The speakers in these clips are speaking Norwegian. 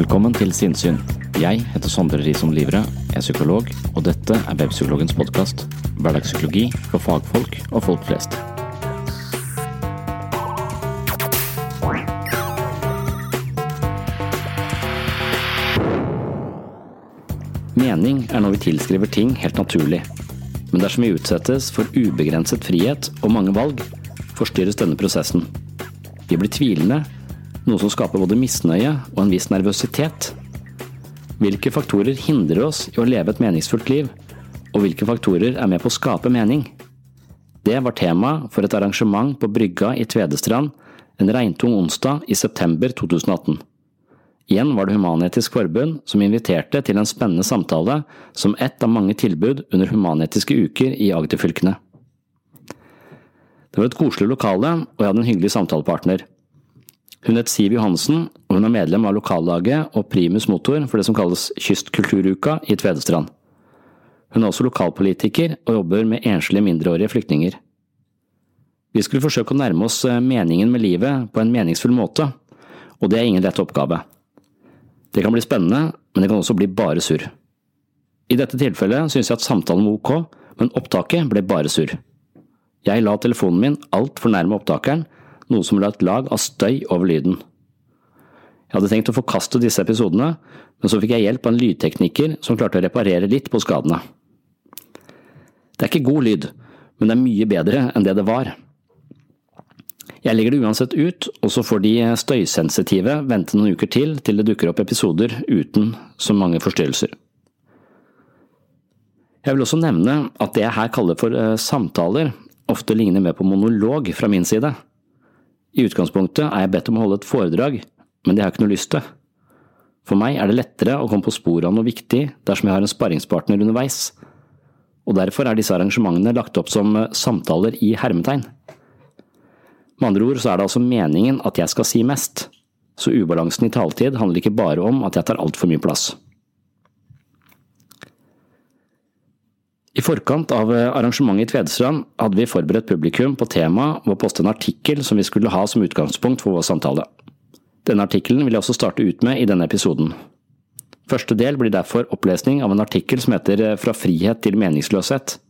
Velkommen til Sinnsyn. Jeg heter Sondre Risom Livre, er psykolog, og dette er Webpsykologens podkast. Hverdagspsykologi for fagfolk og folk flest. Mening er når vi tilskriver ting helt naturlig. Men dersom vi utsettes for ubegrenset frihet og mange valg, forstyrres denne prosessen. Vi blir tvilende, noe som skaper både misnøye og en viss nervøsitet. Hvilke faktorer hindrer oss i å leve et meningsfullt liv, og hvilke faktorer er med på å skape mening? Det var tema for et arrangement på Brygga i Tvedestrand en regntung onsdag i september 2018. Igjen var det Human-Etisk Forbund som inviterte til en spennende samtale som ett av mange tilbud under humanetiske uker i Agderfylkene. Det var et koselig lokale, og jeg hadde en hyggelig samtalepartner. Hun het Siv Johansen, og hun er medlem av lokallaget og primus motor for det som kalles Kystkulturuka i Tvedestrand. Hun er også lokalpolitiker og jobber med enslige mindreårige flyktninger. Vi skulle forsøke å nærme oss meningen med livet på en meningsfull måte, og det er ingen lett oppgave. Det kan bli spennende, men det kan også bli bare surr. I dette tilfellet synes jeg at samtalen var ok, men opptaket ble bare surr. Jeg la telefonen min altfor nærme opptakeren, noe som la et lag av støy over lyden. Jeg hadde tenkt å forkaste disse episodene, men så fikk jeg hjelp av en lydtekniker som klarte å reparere litt på skadene. Det er ikke god lyd, men det er mye bedre enn det det var. Jeg legger det uansett ut, og så får de støysensitive vente noen uker til til det dukker opp episoder uten så mange forstyrrelser. Jeg vil også nevne at det jeg her kaller for samtaler, ofte ligner mer på monolog fra min side. I utgangspunktet er jeg bedt om å holde et foredrag, men det har jeg ikke noe lyst til. For meg er det lettere å komme på sporet av noe viktig dersom jeg har en sparringspartner underveis, og derfor er disse arrangementene lagt opp som samtaler i hermetegn. Med andre ord så er det altså meningen at jeg skal si mest, så ubalansen i taletid handler ikke bare om at jeg tar altfor mye plass. I forkant av arrangementet i Tvedestrand hadde vi forberedt publikum på temaet å poste en artikkel som vi skulle ha som utgangspunkt for vår samtale. Denne artikkelen vil jeg også starte ut med i denne episoden. Første del blir derfor opplesning av en artikkel som heter Fra frihet til meningsløshet.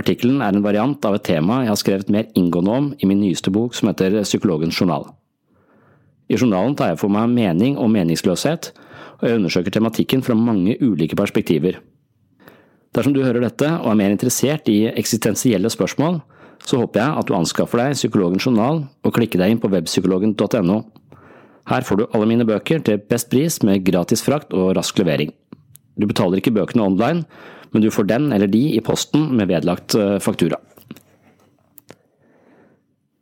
Artikkelen er en variant av et tema jeg har skrevet mer inngående om i min nyeste bok som heter Psykologens journal. I journalen tar jeg for meg mening og meningsløshet, og jeg undersøker tematikken fra mange ulike perspektiver. Dersom du hører dette og er mer interessert i eksistensielle spørsmål, så håper jeg at du anskaffer deg Psykologens journal og klikker deg inn på webpsykologen.no. Her får du alle mine bøker til best pris med gratis frakt og rask levering. Du betaler ikke bøkene online, men du får den eller de i posten med vedlagt faktura.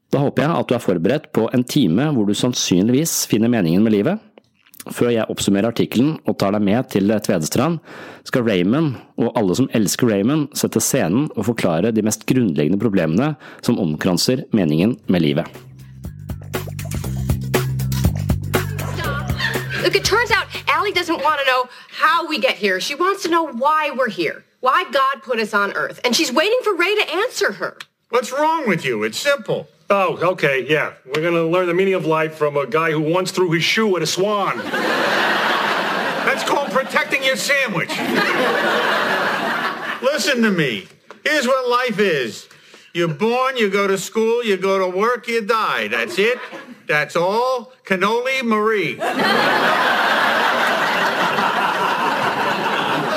Da håper jeg at du er forberedt på en time hvor du sannsynligvis finner meningen med livet. Før jeg oppsummerer artikkelen og tar deg med til Tvedestrand, skal Raymond og alle som elsker Raymond, sette scenen og forklare de mest grunnleggende problemene som omkranser meningen med livet. Look, it turns out Allie doesn't want to know how we get here. She wants to know why we're here, why God put us on Earth. And she's waiting for Ray to answer her. What's wrong with you? It's simple. Oh, okay, yeah. We're gonna learn the meaning of life from a guy who once threw his shoe at a swan. That's called protecting your sandwich. Listen to me. Here's what life is. You're born, you go to school, you go to work, you die. That's it. That's all. Cannoli Marie.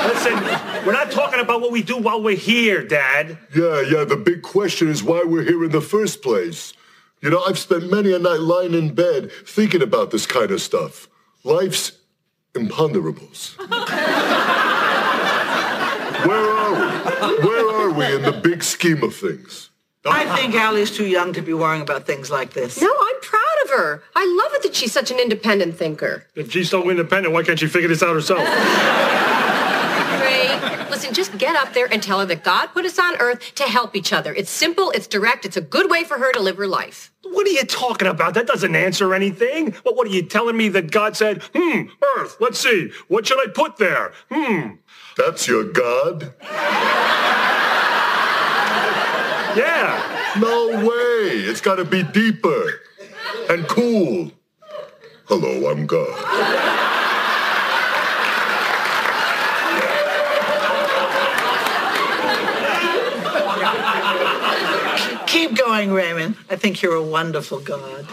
Listen, we're not talking about what we do while we're here, Dad. Yeah, yeah, the big question is why we're here in the first place. You know, I've spent many a night lying in bed thinking about this kind of stuff. Life's imponderables. Where are we? Where are we in the big scheme of things? I think Allie's too young to be worrying about things like this. No, I'm proud of her. I love it that she's such an independent thinker. If she's so independent, why can't she figure this out herself? Ray, listen, just get up there and tell her that God put us on Earth to help each other. It's simple, it's direct, it's a good way for her to live her life. What are you talking about? That doesn't answer anything. What, what are you telling me that God said, hmm, Earth, let's see, what should I put there? Hmm. That's your God? Yeah. No way. It's got to be deeper and cool. Hello, I'm God. Keep going, Raymond. I think you're a wonderful God.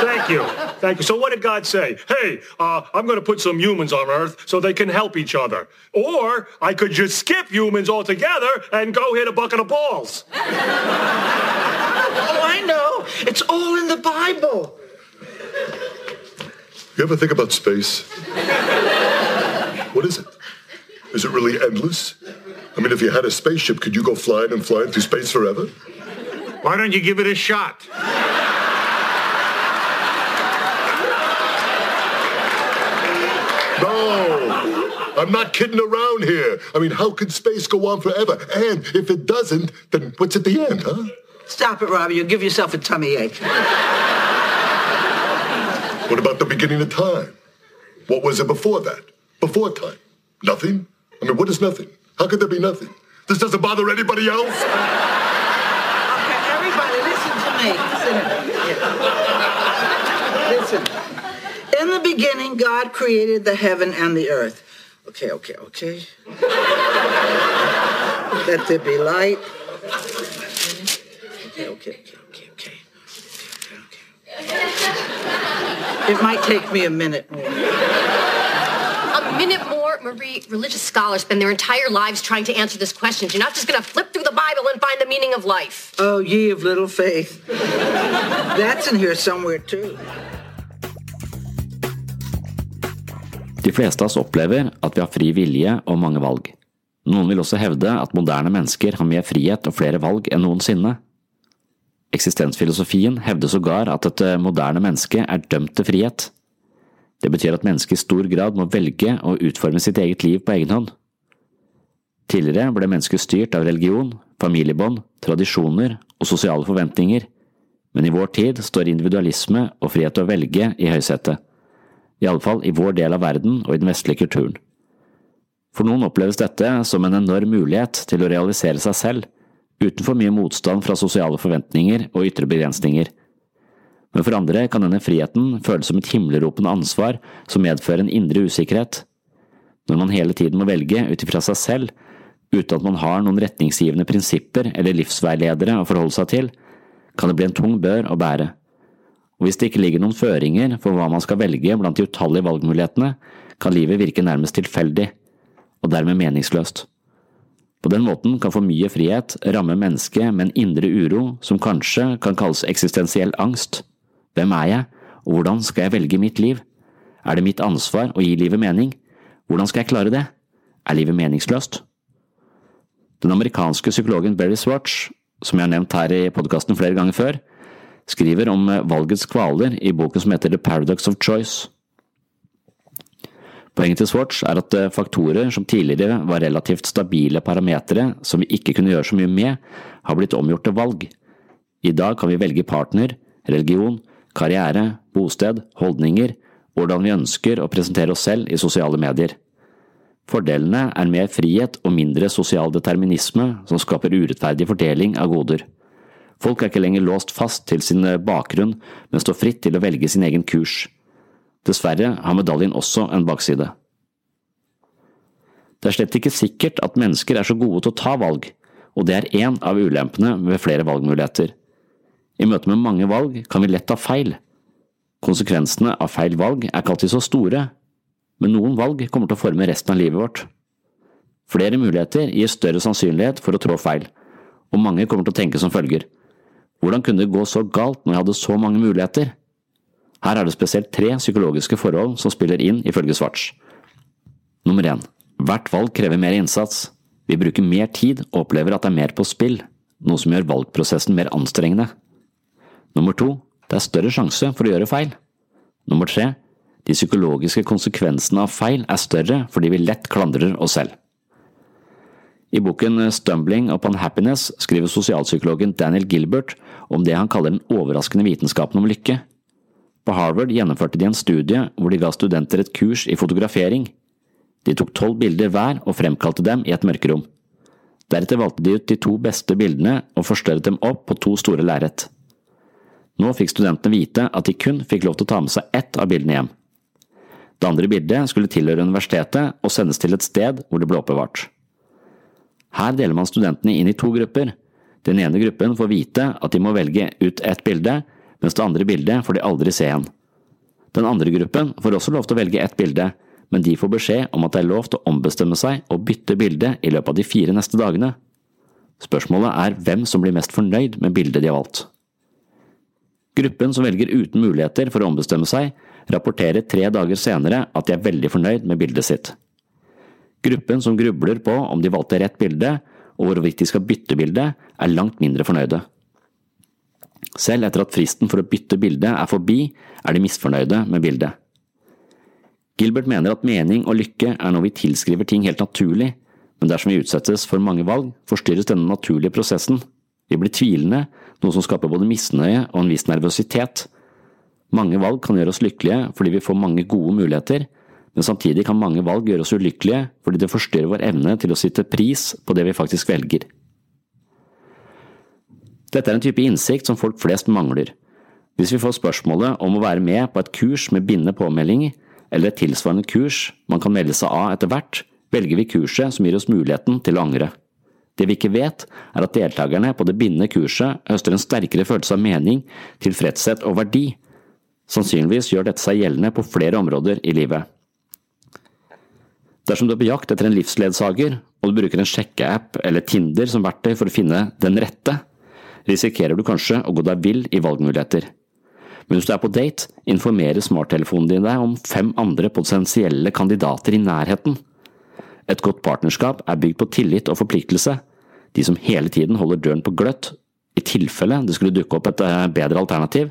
Thank you. Thank you. So what did God say? Hey, uh, I'm going to put some humans on Earth so they can help each other. Or I could just skip humans altogether and go hit a bucket of balls. Oh, I know. It's all in the Bible. You ever think about space? What is it? Is it really endless? I mean, if you had a spaceship, could you go flying and flying through space forever? Why don't you give it a shot? No, I'm not kidding around here. I mean, how could space go on forever? And if it doesn't, then what's at the end, huh? Stop it, Robbie. You'll give yourself a tummy ache. What about the beginning of time? What was it before that? Before time? Nothing? I mean, what is nothing? How could there be nothing? This doesn't bother anybody else? Okay, everybody, listen to me. Listen. Listen. In the beginning, God created the heaven and the earth. Okay, okay, okay. Let there be light. Okay, okay, okay, okay, okay. okay, okay. It might take me a minute more. A minute more, Marie. Religious scholars spend their entire lives trying to answer this question. You're not just going to flip through the Bible and find the meaning of life. Oh, ye of little faith. That's in here somewhere, too. De fleste av oss opplever at vi har fri vilje og mange valg. Noen vil også hevde at moderne mennesker har mer frihet og flere valg enn noensinne. Eksistensfilosofien hevder sågar at et moderne menneske er dømt til frihet. Det betyr at mennesket i stor grad må velge å utforme sitt eget liv på egen hånd. Tidligere ble mennesket styrt av religion, familiebånd, tradisjoner og sosiale forventninger, men i vår tid står individualisme og frihet til å velge i høysetet i alle fall i vår del av verden og i den vestlige kulturen. For noen oppleves dette som en enorm mulighet til å realisere seg selv, uten for mye motstand fra sosiale forventninger og ytre begrensninger. Men for andre kan denne friheten føles som et himmelropende ansvar som medfører en indre usikkerhet. Når man hele tiden må velge ut ifra seg selv, uten at man har noen retningsgivende prinsipper eller livsveiledere å forholde seg til, kan det bli en tung bør å bære og hvis det ikke ligger noen føringer for hva man skal velge blant de utallige valgmulighetene, kan livet virke nærmest tilfeldig, og dermed meningsløst. På den måten kan for mye frihet ramme mennesket med en indre uro som kanskje kan kalles eksistensiell angst. Hvem er jeg, og hvordan skal jeg velge mitt liv? Er det mitt ansvar å gi livet mening? Hvordan skal jeg klare det? Er livet meningsløst? Den amerikanske psykologen Berry Swatch, som jeg har nevnt her i podkasten flere ganger før, skriver om valgets kvaler i boken som heter The Paradox of Choice. Poenget til Swartz er at eh, faktorer som tidligere var relativt stabile parametere som vi ikke kunne gjøre så mye med, har blitt omgjort til valg. I dag kan vi velge partner, religion, karriere, bosted, holdninger, hvordan vi ønsker å presentere oss selv i sosiale medier. Fordelene er mer frihet og mindre sosial determinisme som skaper urettferdig fordeling av goder. Folk er ikke lenger låst fast til sin bakgrunn, men står fritt til å velge sin egen kurs. Dessverre har medaljen også en bakside. Det er slett ikke sikkert at mennesker er så gode til å ta valg, og det er én av ulempene ved flere valgmuligheter. I møte med mange valg kan vi lett ta feil. Konsekvensene av feil valg er ikke alltid så store, men noen valg kommer til å forme resten av livet vårt. Flere muligheter gir større sannsynlighet for å trå feil, og mange kommer til å tenke som følger. Hvordan kunne det gå så galt når jeg hadde så mange muligheter? Her er det spesielt tre psykologiske forhold som spiller inn, ifølge Svarts. Nummer én. Hvert valg krever mer innsats. Vi bruker mer tid og opplever at det er mer på spill, noe som gjør valgprosessen mer anstrengende. Nummer to. Det er større sjanse for å gjøre feil. Nummer tre. De psykologiske konsekvensene av feil er større fordi vi lett klandrer oss selv. I boken Stumbling upon happiness skriver sosialpsykologen Daniel Gilbert om det han kaller den overraskende vitenskapen om lykke. På Harvard gjennomførte de en studie hvor de ga studenter et kurs i fotografering. De tok tolv bilder hver og fremkalte dem i et mørkerom. Deretter valgte de ut de to beste bildene og forstørret dem opp på to store lerret. Nå fikk studentene vite at de kun fikk lov til å ta med seg ett av bildene hjem. Det andre bildet skulle tilhøre universitetet og sendes til et sted hvor det ble oppbevart. Her deler man studentene inn i to grupper. Den ene gruppen får vite at de må velge ut ett bilde, mens det andre bildet får de aldri se igjen. Den andre gruppen får også lov til å velge ett bilde, men de får beskjed om at det er lov til å ombestemme seg og bytte bilde i løpet av de fire neste dagene. Spørsmålet er hvem som blir mest fornøyd med bildet de har valgt. Gruppen som velger uten muligheter for å ombestemme seg, rapporterer tre dager senere at de er veldig fornøyd med bildet sitt. Gruppen som grubler på om de valgte rett bilde, og hvorvidt de skal bytte bilde, er langt mindre fornøyde. Selv etter at fristen for å bytte bilde er forbi, er de misfornøyde med bildet. Gilbert mener at mening og lykke er noe vi tilskriver ting helt naturlig, men dersom vi utsettes for mange valg, forstyrres denne naturlige prosessen. Vi blir tvilende, noe som skaper både misnøye og en viss nervøsitet. Mange valg kan gjøre oss lykkelige fordi vi får mange gode muligheter, men samtidig kan mange valg gjøre oss ulykkelige fordi det forstyrrer vår evne til å sitte pris på det vi faktisk velger. Dette er en type innsikt som folk flest mangler. Hvis vi får spørsmålet om å være med på et kurs med bindende påmelding, eller et tilsvarende kurs man kan melde seg av etter hvert, velger vi kurset som gir oss muligheten til å angre. Det vi ikke vet, er at deltakerne på det bindende kurset høster en sterkere følelse av mening, tilfredshet og verdi. Sannsynligvis gjør dette seg gjeldende på flere områder i livet. Dersom du er på jakt etter en livsledsager, og du bruker en sjekkeapp eller Tinder som verktøy for å finne den rette, risikerer du kanskje å gå deg vill i valgmuligheter. Men hvis du er på date, informerer smarttelefonen din deg om fem andre potensielle kandidater i nærheten. Et godt partnerskap er bygd på tillit og forpliktelse, de som hele tiden holder døren på gløtt, i tilfelle det skulle dukke opp et eh, bedre alternativ,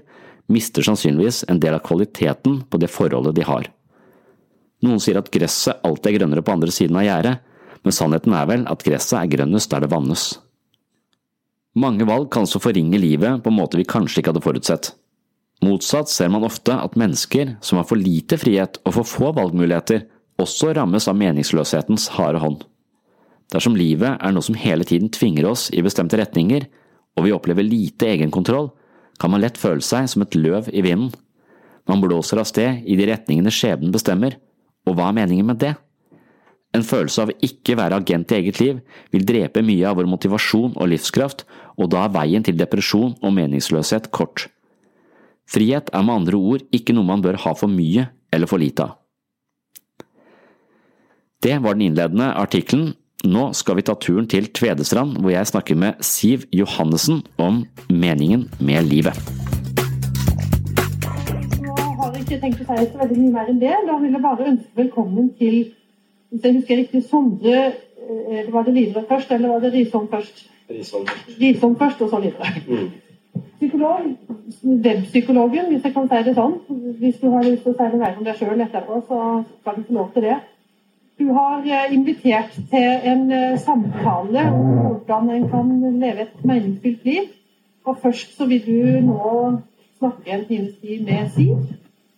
mister sannsynligvis en del av kvaliteten på det forholdet de har. Noen sier at gresset alltid er grønnere på andre siden av gjerdet, men sannheten er vel at gresset er grønnest der det vannes. Mange valg kan så forringe livet på en måte vi kanskje ikke hadde forutsett. Motsatt ser man ofte at mennesker som har for lite frihet og for få valgmuligheter, også rammes av meningsløshetens harde hånd. Dersom livet er noe som hele tiden tvinger oss i bestemte retninger, og vi opplever lite egenkontroll, kan man lett føle seg som et løv i vinden. Man blåser av sted i de retningene skjebnen bestemmer, og hva er meningen med det? En følelse av ikke være agent i eget liv vil drepe mye av vår motivasjon og livskraft, og da er veien til depresjon og meningsløshet kort. Frihet er med andre ord ikke noe man bør ha for mye eller for lite av. Det var den innledende artikkelen. Nå skal vi ta turen til Tvedestrand, hvor jeg snakker med Siv Johannessen om meningen med livet. Nå har jeg ikke tenkt å si så veldig mye mer enn det. Da vil jeg bare ønske velkommen til hvis jeg husker riktig, Sondre eller Var det Lidre først, eller var det Risholm først? Risholm først. Risholm først, og så videre. Mm. Psykolog, webpsykologen, hvis jeg kan si det sånn. Hvis du har lyst til å si noe mer om deg sjøl etterpå, så skal du få lov til det. Du har eh, invitert til en eh, samtale om hvordan en kan leve et meningsfylt liv. Og først så vil du nå snakke en times tid med Siv.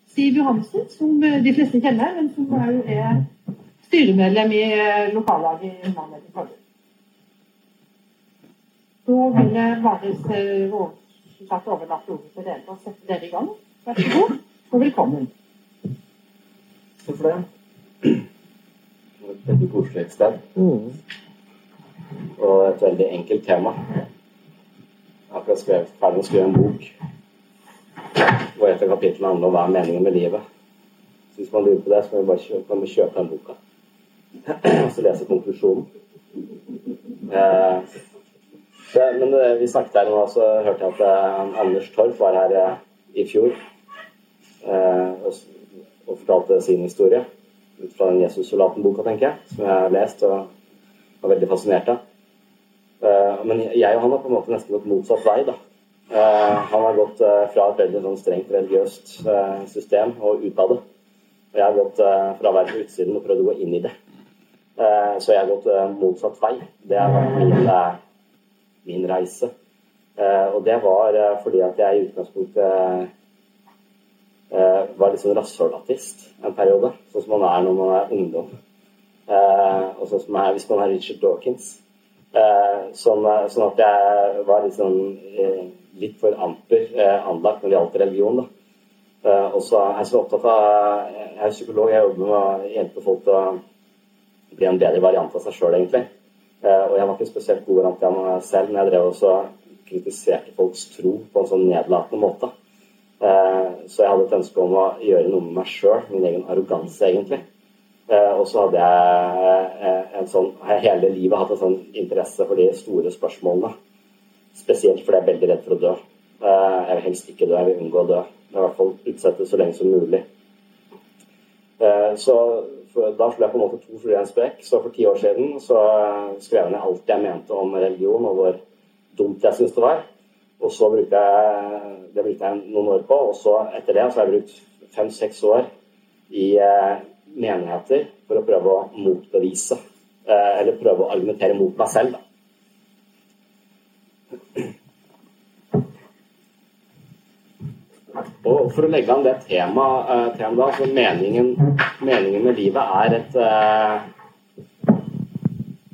Siv Johansen, som de fleste kjenner, men som òg er styremedlem i lokallaget i Mannheim Forbund. Da vil jeg bare overlate ordet til dere og sette dere i gang. Vær så god, og velkommen. Takk for det. Et veldig koselig sted. Og et veldig enkelt tema. Akkurat skrevet, ferdig å skrive en bok hvor et av kapitlene handler om hva er meningen med livet. Så hvis man lurer på det, så kan man bare kjøpe, man kjøpe den boka. Og så lese konklusjonen. Eh, det, men det, vi snakket her nå, så hørte jeg at eh, Anders Torp var her eh, i fjor uh, og, og, fortalte sin historie ut fra den Jesus-soldaten-boka, tenker jeg, som jeg har lest og var veldig fascinert av. men jeg og han har på en måte nesten gått motsatt vei. da. han har gått fra et veldig sånn strengt religiøst system og ut av det. Og jeg har gått fra å være på utsiden og prøvd å gå inn i det. så jeg har gått motsatt vei. Det har min min reise. Eh, og det var eh, fordi at jeg i utgangspunktet eh, var sånn rasshølartist en periode, sånn som man er når man er ungdom. og sånn som er hvis man er Richard Dawkins. Sånn, sånn, at jeg var sånn litt for amper anlagt når det gjaldt religion. da. og så er jeg så opptatt av Jeg er psykolog, jeg jobber med å hjelpe folk til å bli en bedre variant av seg sjøl, egentlig. Eh, og jeg var ikke spesielt god variant av meg selv når jeg drev og kritiserte folks tro på en sånn nedlatende måte. Eh, så jeg hadde et ønske om å gjøre noe med meg sjøl, min egen arroganse, egentlig. Eh, og så hadde jeg en sånn, hele livet hatt en sånn interesse for de store spørsmålene. Spesielt fordi jeg er veldig redd for å dø. Jeg vil helst ikke dø, jeg vil unngå å dø. I hvert fall utsette så lenge som mulig. Så da slo jeg på en måte to fluer i en sprekk. Så for ti år siden så skrev jeg ned alt jeg mente om religion, og hvor dumt jeg syntes det var. Og så brukte jeg det brukte jeg noen år på, og så etter det så har jeg brukt fem-seks år i eh, menigheter for å prøve å motbevise, eh, eller prøve å argumentere mot meg selv. da. Og For å legge an det temaet, uh, tema så meningen, meningen, med livet er et,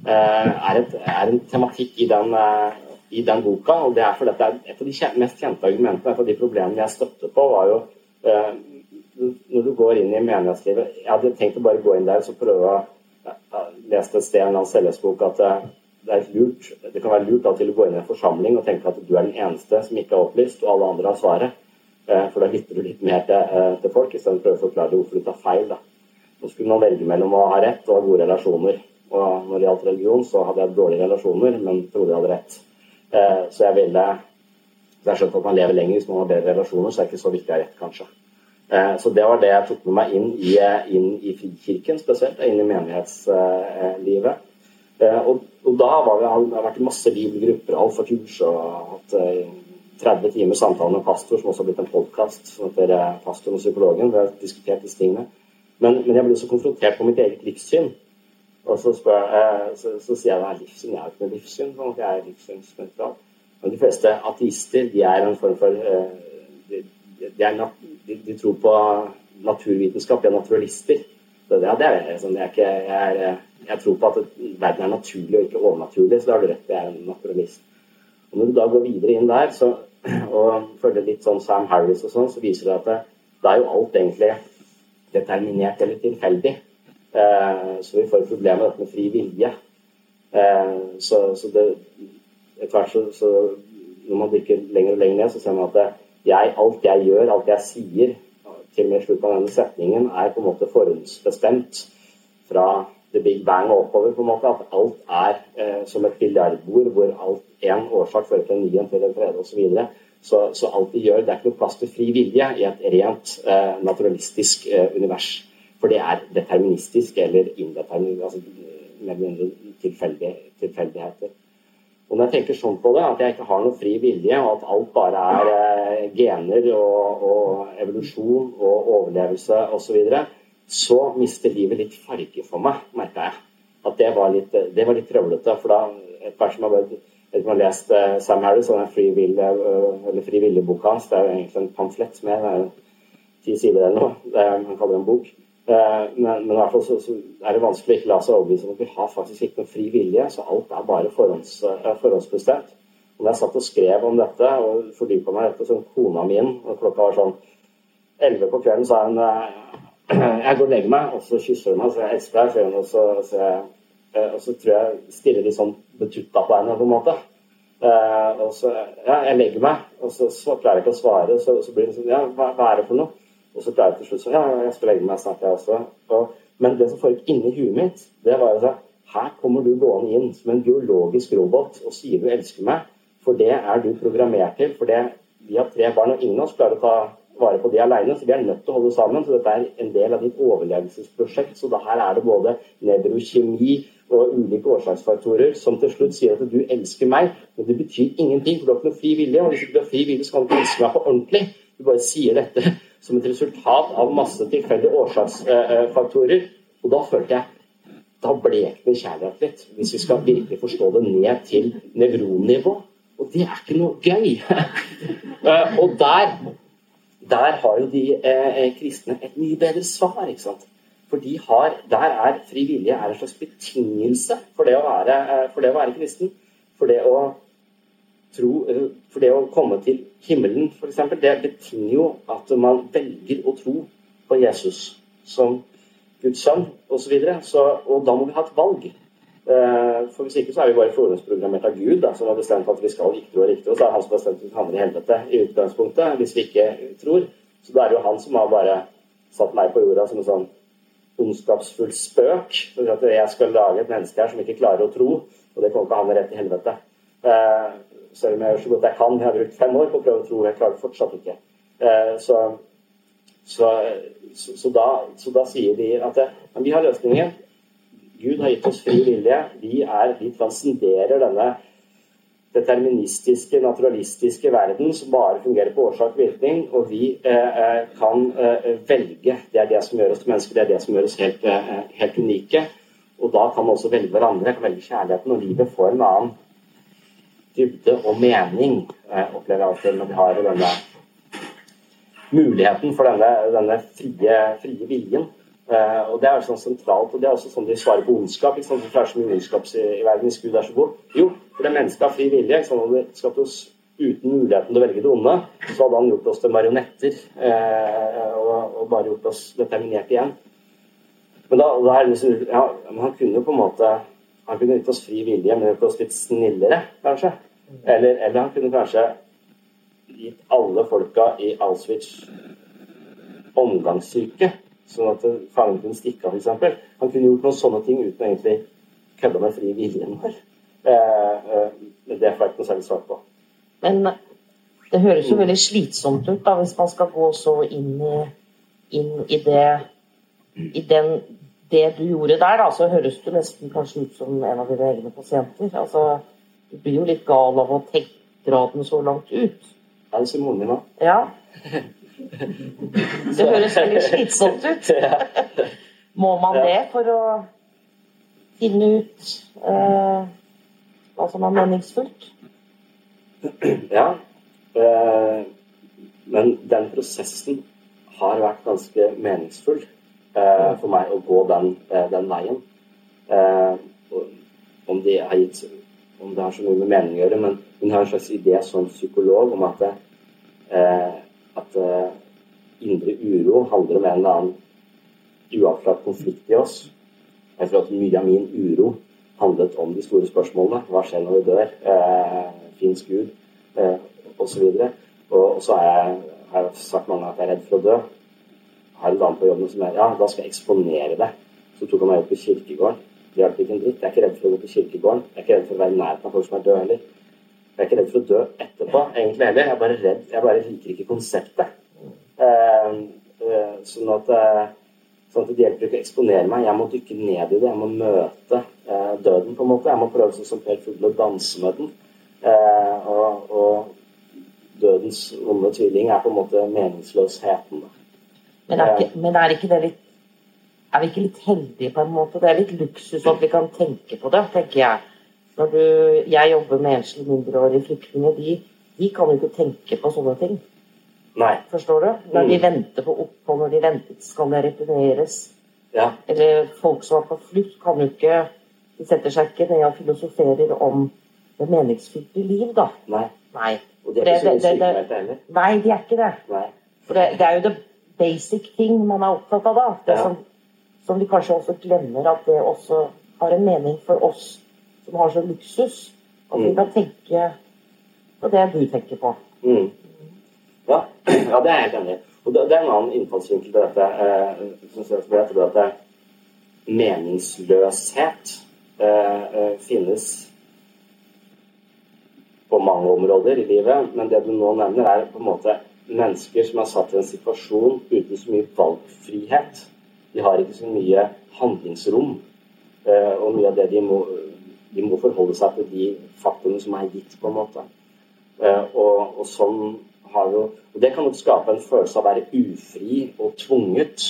er, et, er en tematikk i den, i den, boka. og det er fordi det er Et av de mest kjente argumentene, et av de problemene jeg støtte på, var jo når du går inn i menighetslivet Jeg hadde tenkt å bare gå inn der og prøve å lese et sted en annen selvhjelpsbok at det, er lurt, det kan være lurt til å gå inn i en forsamling og tenke at du er den eneste som ikke er opplyst, og alle andre har svaret. Eh, for da lytter du litt mer til, eh, til folk istedenfor å forklare hvorfor du tar feil. Da. Nå skulle man velge mellom å ha rett og ha gode relasjoner. Og når det gjaldt religion, så hadde jeg dårlige relasjoner, men trodde jeg hadde rett. Eh, så jeg ville så jeg skjønte at man lever lenger hvis man har bedre relasjoner, så er det ikke så viktig å ha rett, kanskje. Så det var det jeg tok med meg inn i, inn i frikirken spesielt, inn i menighetslivet. Og, og da var det, har vært i masse bibelgrupper, kurs og hatt 30 timer samtale med pastor, som også har blitt en podkast som heter eh, 'Pastoren og psykologen'. Vi har diskutert disse tingene. Men, men jeg ble også konfrontert på mitt eget livssyn. Og så, spør, eh, så, så sier jeg hva er livssyn? Jeg har ikke noe livssyn. Sånn at jeg er livssynsnøytral. Men de fleste ateister de er en form for eh, de, de, de, de, tror på naturvitenskap. De er naturalister. Så det, ja, det er, sånn, jeg, ikke, jeg, er, jeg, tror på at verden er naturlig og ikke overnaturlig, så da har du rett. Jeg er en naturalist. Og Når du da går videre inn der, så og følger litt sånn Sam Harris og sånn, så viser det at det er jo alt egentlig determinert eller tilfeldig. Eh, så vi får problemer med dette med fri vilje. Eh, så, så det etter hvert så, så, Når man dykker lenger og lenger ned, så ser man at jeg, alt jeg gjør, alt jeg sier, til og med slutten av denne setningen, er på en måte forhåndsbestemt fra the big bang og oppover. på en måte, At alt er eh, som et biljardbord hvor alt én årsak fører til en ny en til en tredje osv. Så, videre. så Så alt vi gjør, det er ikke noe plass til fri vilje i et rent eh, naturalistisk eh, univers. For det er deterministisk eller indeterministisk, altså mer eller mindre tilfeldig, tilfeldigheter. Og når jeg tenker sånn på det, at jeg ikke har noe fri vilje, og at alt bare er eh, gener og, og evolusjon og overlevelse osv., så, så mister livet litt farge for meg, merka jeg. At det var litt, det var litt trøblete. For da, et par som har vet jeg har lest Sam Harris og den frivillige uh, hans, det er jo egentlig en pamflett med ti sider eller noe. Det er, han kaller det en bok. Uh, men, men, i hvert fall så, så, er det vanskelig å ikke la seg overbevise om at vi har faktisk ikke noen fri vilje, så alt er bare forhånds, forhåndsbestemt. Og da jeg satt og skrev om dette og fordypa meg i dette så kona min, og klokka var sånn elleve på kvelden, sa hun jeg går og legger meg, og så kysser hun meg, så jeg elsker deg, og så, så jeg Eh, og så tror jeg stiller litt sånn betutta på henne på en måte. Og så Ja, jeg legger meg, og så, så klarer jeg ikke å svare. Så, så blir det sånn Ja, hva, hva, er det for noe? Og så klarer jeg til slutt så Ja, jeg skal legge meg snart, jeg også. Og, men det som foregikk inni huet mitt, det var sånn Her kommer du gående inn som en biologisk robot og sier du elsker meg, for det er du programmert til. For det vi har tre barn, og ingen av oss klarer å ta vare på de alene, så vi er nødt til å holde sammen. Så dette er en del av ditt overlevelsesprosjekt. Så her er det både nevrokjemi og ulike årsaksfaktorer som til slutt sier at du elsker meg, men det betyr ingenting, for du har ikke noe fri vilje. Og hvis du ikke har fri vilje, så kan du ikke elske meg på ordentlig. Du bare sier dette som et resultat av masse tilfeldige årsaksfaktorer. Og da følte jeg da blekner kjærlighet litt, hvis vi skal virkelig forstå det ned til nevronnivå. Og det er ikke noe gøy. Eh, og der, der har jo de eh, kristne et mye bedre svar. ikke sant? For de har, der er fri vilje en slags betingelse for det å være, eh, for det å være kristen. For det å tro eh, For det å komme til himmelen, f.eks., det betinger jo at man velger å tro på Jesus som Guds sønn osv. Og da må vi ha et valg. Eh, for Hvis ikke så er vi bare forhåndsprogrammert av Gud, da, som har bestemt at vi skal riktig og riktig. Og så er han som har bestemt at vi havner i helvete i utgangspunktet hvis vi ikke tror. Så da er det jo han som har bare satt meg på jorda som en sånn ondskapsfull spøk. At jeg skal lage et menneske her som ikke klarer å tro, og det kommer ikke han rett i helvete. Eh, selv om jeg gjør så godt jeg kan. Jeg har brukt fem år på å prøve å tro, jeg klarer det fortsatt ikke. Eh, så, så, så, da, så, da, sier de at vi har løsningen. Gud har gitt oss fri vilje. Vi, er, vi transcenderer denne deterministiske, naturalistiske verden som bare fungerer på årsak og virkning, og vi eh, eh, kan eh, velge. Det er det som gjør oss til mennesker, det er det som gjør oss helt, eh, helt unike. Og da kan man også velge hverandre, kan velge kjærligheten, og livet får en annen dybde og mening, eh, opplever jeg alltid når vi har denne muligheten for denne, denne frie, frie viljen. Uh, og Det er sånn sentralt, og det er også sånn de svarer på ondskap. ikke sant? Hvorfor er det så mye ondskap i, i verden hvis Gud er så god? Jo, for det mennesket har fri vilje. Sånn at det skapt oss uten muligheten til å velge det onde, så hadde han gjort oss til marionetter eh, og, og, bare gjort oss determinert igjen. Men da, da er det liksom, ja, men han kunne jo på en måte han kunne gitt oss fri vilje, men gjort oss litt snillere, kanskje. Eller, eller han kunne kanskje gitt alle folka i Auschwitz omgangssyke sånn at fangen kunne stikke av, f.eks. Han kunne gjort noen sånne ting uten egentlig kødde med fri viljen vår. Eh, eh, det får jeg ikke noe særlig svar på. Men det høres jo veldig slitsomt ut da, hvis man skal gå så inn i, inn i det i den, det du gjorde der, da, så høres du nesten kanskje ut som en av dine egne pasienter. Altså, du blir jo litt gal av å dra den så langt ut. Ja, det sier moren min òg. Ja. Det høres veldig slitsomt ut. Må man det for å finne ut eh, hva som er meningsfullt? Ja. Eh, men den prosessen har vært ganske meningsfull eh, for meg å gå den, eh, den veien. Eh, om, har gitt, om, det har så mye med mening å gjøre, men hun har en slags idé som psykolog om at eh, at eh, indre uro handler om en eller annen uavklart konflikt i oss. Jeg tror at mye av min uro handlet om de store spørsmålene. Hva skjer når vi dør? Eh, Fins Gud? Eh. Og, og, og så har jeg, har sagt mange ganger at jeg er redd for å dø. Har en dame på jobben som er ja, da skal jeg eksponere det. Så tok han meg opp på kirkegården. Det ikke en dritt. Jeg er ikke redd for å gå på kirkegården. Jeg er ikke redd for å være i nærheten av folk som er døde heller. Jeg er ikke redd for å dø etterpå, egentlig heller. Jeg er bare redd, jeg bare liker ikke konseptet. Uh, uh, sånn, at, uh, sånn at det hjelper ikke å eksponere meg. Jeg må dykke ned i det. Jeg må møte eh, døden, på en måte. Jeg må prøve sånn som Per Fugle å danse med den. Eh, og, og, dødens onde tvilling er på en måte meningsløsheten. Men er, ikke, men er ikke det litt Er vi ikke litt heldige på en måte? Det er litt luksus at vi kan tenke på det, tenker jeg. Når du, jeg jobber med enslige mindreårige flyktninger, de, de kan jo ikke tenke på sånne ting. Nei. Forstår du? Når de Mm. venter på opphold, når de venter skal det returneres. Ja. Eller folk som er på flukt, kan jo ikke De setter seg ikke ned og filosoferer om det meningsfylte liv, da. Nei. Nei. Og de er ikke så sykemeldte heller. Nei, de er ikke det. Nei. For det, det er jo det basic ting man er opptatt av, da. Det Ja. som, som vi kanskje også glemmer at det også har en mening for oss som har så luksus. At vi Mm. kan tenke på det du tenker på. Mm. Ja. ja, det er jeg helt enig i. Og det, det er en annen innfallsvinkel til dette. Eh, synes jeg, for jeg tror at det, meningsløshet eh, eh, finnes på mange områder i livet, men det du nå nevner, er på en måte mennesker som er satt i en situasjon uten så mye valgfrihet. De har ikke så mye handlingsrom, eh, og mye av det de må, de må forholde seg til de faktorene som er gitt, på en måte. Eh, og, og sånn har jo og Det kan nok skape en følelse av å være ufri og tvunget.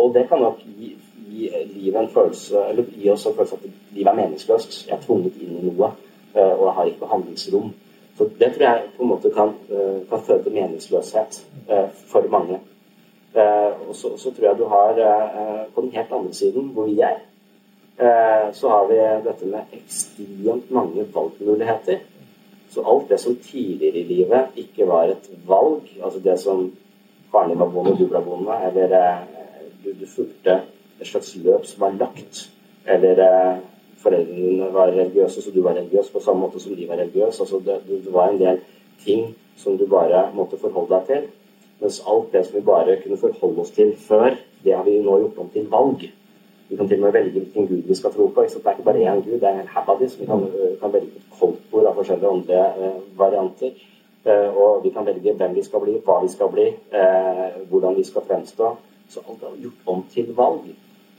Og det kan nok gi, gi livet en følelse eller gi oss en følelse av at livet er meningsløst. Jeg er tvunget inn i noe, eh, og jeg har ikke handlingsrom. Så Det tror jeg på en måte kan, kan føre til meningsløshet for mange. Eh, og så, så tror jeg du har eh, på den helt andre siden, hvor vi er, eh, så har vi dette med ekstremt mange valgmuligheter. Så alt det som tidligere i livet ikke var et valg, altså det som faren din var bonde du ble bonde, eller du, du fulgte et slags løp som var lagt, eller foreldrene var religiøse, så du var religiøs på samme måte som de var religiøse. Altså det, det var en del ting som du bare måtte forholde deg til. Mens alt det som vi bare kunne forholde oss til før, det har vi nå gjort om til valg. Vi kan til og med velge hvilken gud vi skal tro på. Det er ikke bare én gud, det er en haug av dem. vi kan, kan velge et koldtbord av forskjellige andre eh, varianter. Eh, og vi kan velge hvem vi skal bli, hva vi skal bli, eh, hvordan vi skal fremstå. Så alt er gjort om til valg.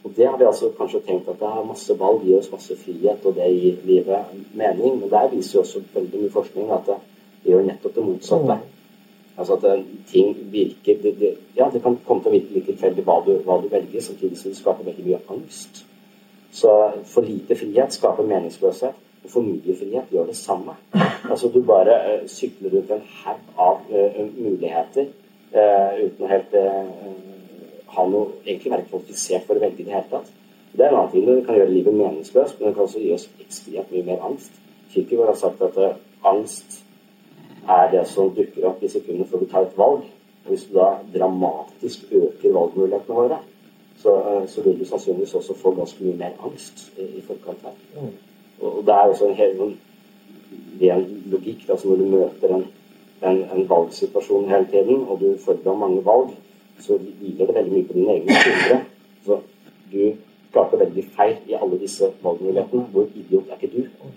Og det har vi altså kanskje tenkt at det er masse valg gir oss masse frihet, og det gir livet mening. Men der viser jo også veldig mye forskning at det gjør nettopp det motsatte. Altså at eh, ting virker det, det, Ja, det kan komme til å virke litt tilfeldig hva, hva du velger, samtidig som det skaper veldig mye angst. Så for lite frihet skaper meningsløshet, og for mye frihet gjør det samme. Altså du bare uh, sykler rundt en haug av uh, muligheter uh, uten å helt ha noe, egentlig være kvalifisert for å velge i det hele tatt. Det er en annen ting. Det kan gjøre livet meningsløst, men det kan også gi oss ekstremt mye mer angst. Kirkegård har sagt at angst er det som dukker opp i sekundene før du tar et valg. Og hvis du da dramatisk øker valgmulighetene våre, så, eh, så vil du sannsynligvis også få ganske mye mer angst i, i forkant her. Og, og det er også en hel ren logikk. Altså når du møter en, en, en valgsituasjon hele tiden, og du følger deg mange valg, så hviler det veldig mye på dine egne skuldre. Så du klarte veldig feil i alle disse valgmulighetene. Hvor idiot er ikke du eh,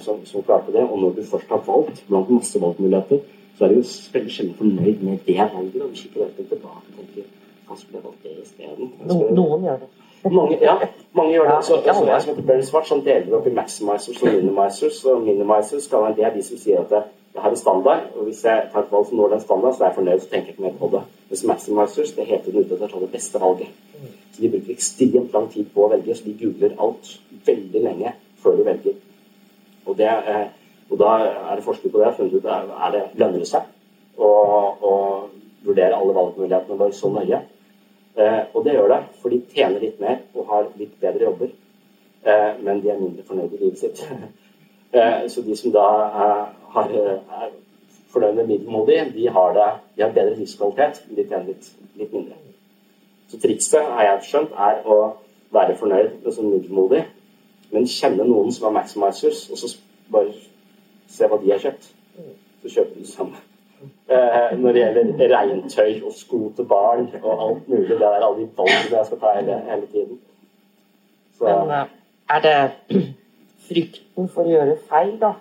som, som klarte det? Og når du først har valgt blant masse valgmuligheter, så er du jo veldig sjelden fornøyd med det valget. Og Du kikker alltid tilbake og tenker hva skulle valgt det isteden? No, noen gjør det. Mange, ja, mange gjør det. Så, ja, så jeg som heter Barry Svart, som deler opp i maximizers og minimizers. Og minimizers det er de som sier at det, det her er standard, og hvis jeg tar et valg som når den standard, så er jeg fornøyd, så tenker jeg ikke mer på det. Mens maximizers det heter hele tiden ute etter å ta det beste valget. Så de bruker ekstremt lang tid på å velge, så de googler alt veldig lenge før de velger. Og, det, eh, og da er det forskning på det. Jeg har funnet ut er, det lønner det seg å, vurdere alle valgmulighetene våre så nøye. Eh, og det gjør det, for de tjener litt mer og har litt bedre jobber. Eh, men de er mindre fornøyd i livet sitt. så de som da er, har, er fornøyd med middelmådig, de har, det, de har bedre livskvalitet, men de tjener litt, litt mindre. Så trikset, har jeg skjønt, er å være fornøyd med sånn middelmådig, men kjenne noen som er maximizers, og så bare se hva de har kjøpt. Så kjøper du det samme. Eh, når det gjelder regntøy og sko til barn og alt mulig. Det er alle de valgene jeg skal ta hele, hele tiden. Så, Men eh, er det frykten for å gjøre feil, da?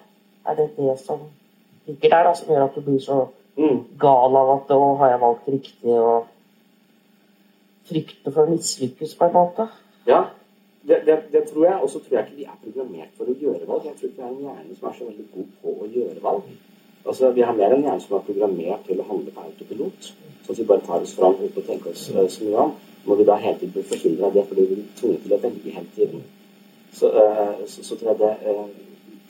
Er det det som ligger der, da, som gjør at du blir så mm, gal av at 'å, har jeg valgt riktig', og frykten for å mislykkes, på en måte? ja. Det, det, det, tror jeg. Og så tror jeg ikke vi er programmert for å gjøre valg. Jeg tror ikke vi har en hjerne som er så veldig god på å gjøre valg. Altså, Vi har mer en hjerne som er programmert til å handle på autopilot. Så at vi bare tar oss fram uten å tenke oss uh, så mye om. Må vi da hele tiden bli forhindra av det fordi vi blir tvunget til å velge hele tiden. Så, uh, så, så, tror jeg det uh,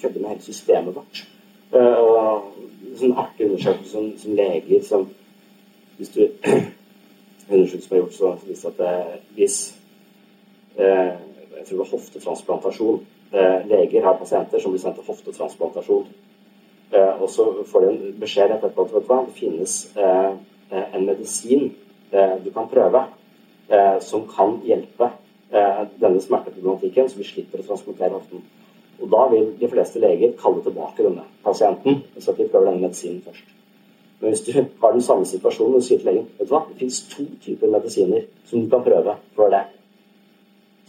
kødder med hele systemet vårt. og sånn artig undersøkelse som, som leger som Hvis du undersøkelser som er gjort, så viser at hvis jeg tror det var hoftetransplantasjon eh, Leger har pasienter som blir sendt til hoftetransplantasjon. Eh, og så får de en beskjed etter at det finnes eh, en medisin du kan prøve som kan hjelpe denne smerteproblematikken, så vi slipper å transportere hoften. Og da vil de fleste leger kalle tilbake denne pasienten, så de prøver denne medisinen først. Men hvis du har den samme situasjonen og sier til legen vet du hva, det finnes to typer medisiner som du kan prøve for det,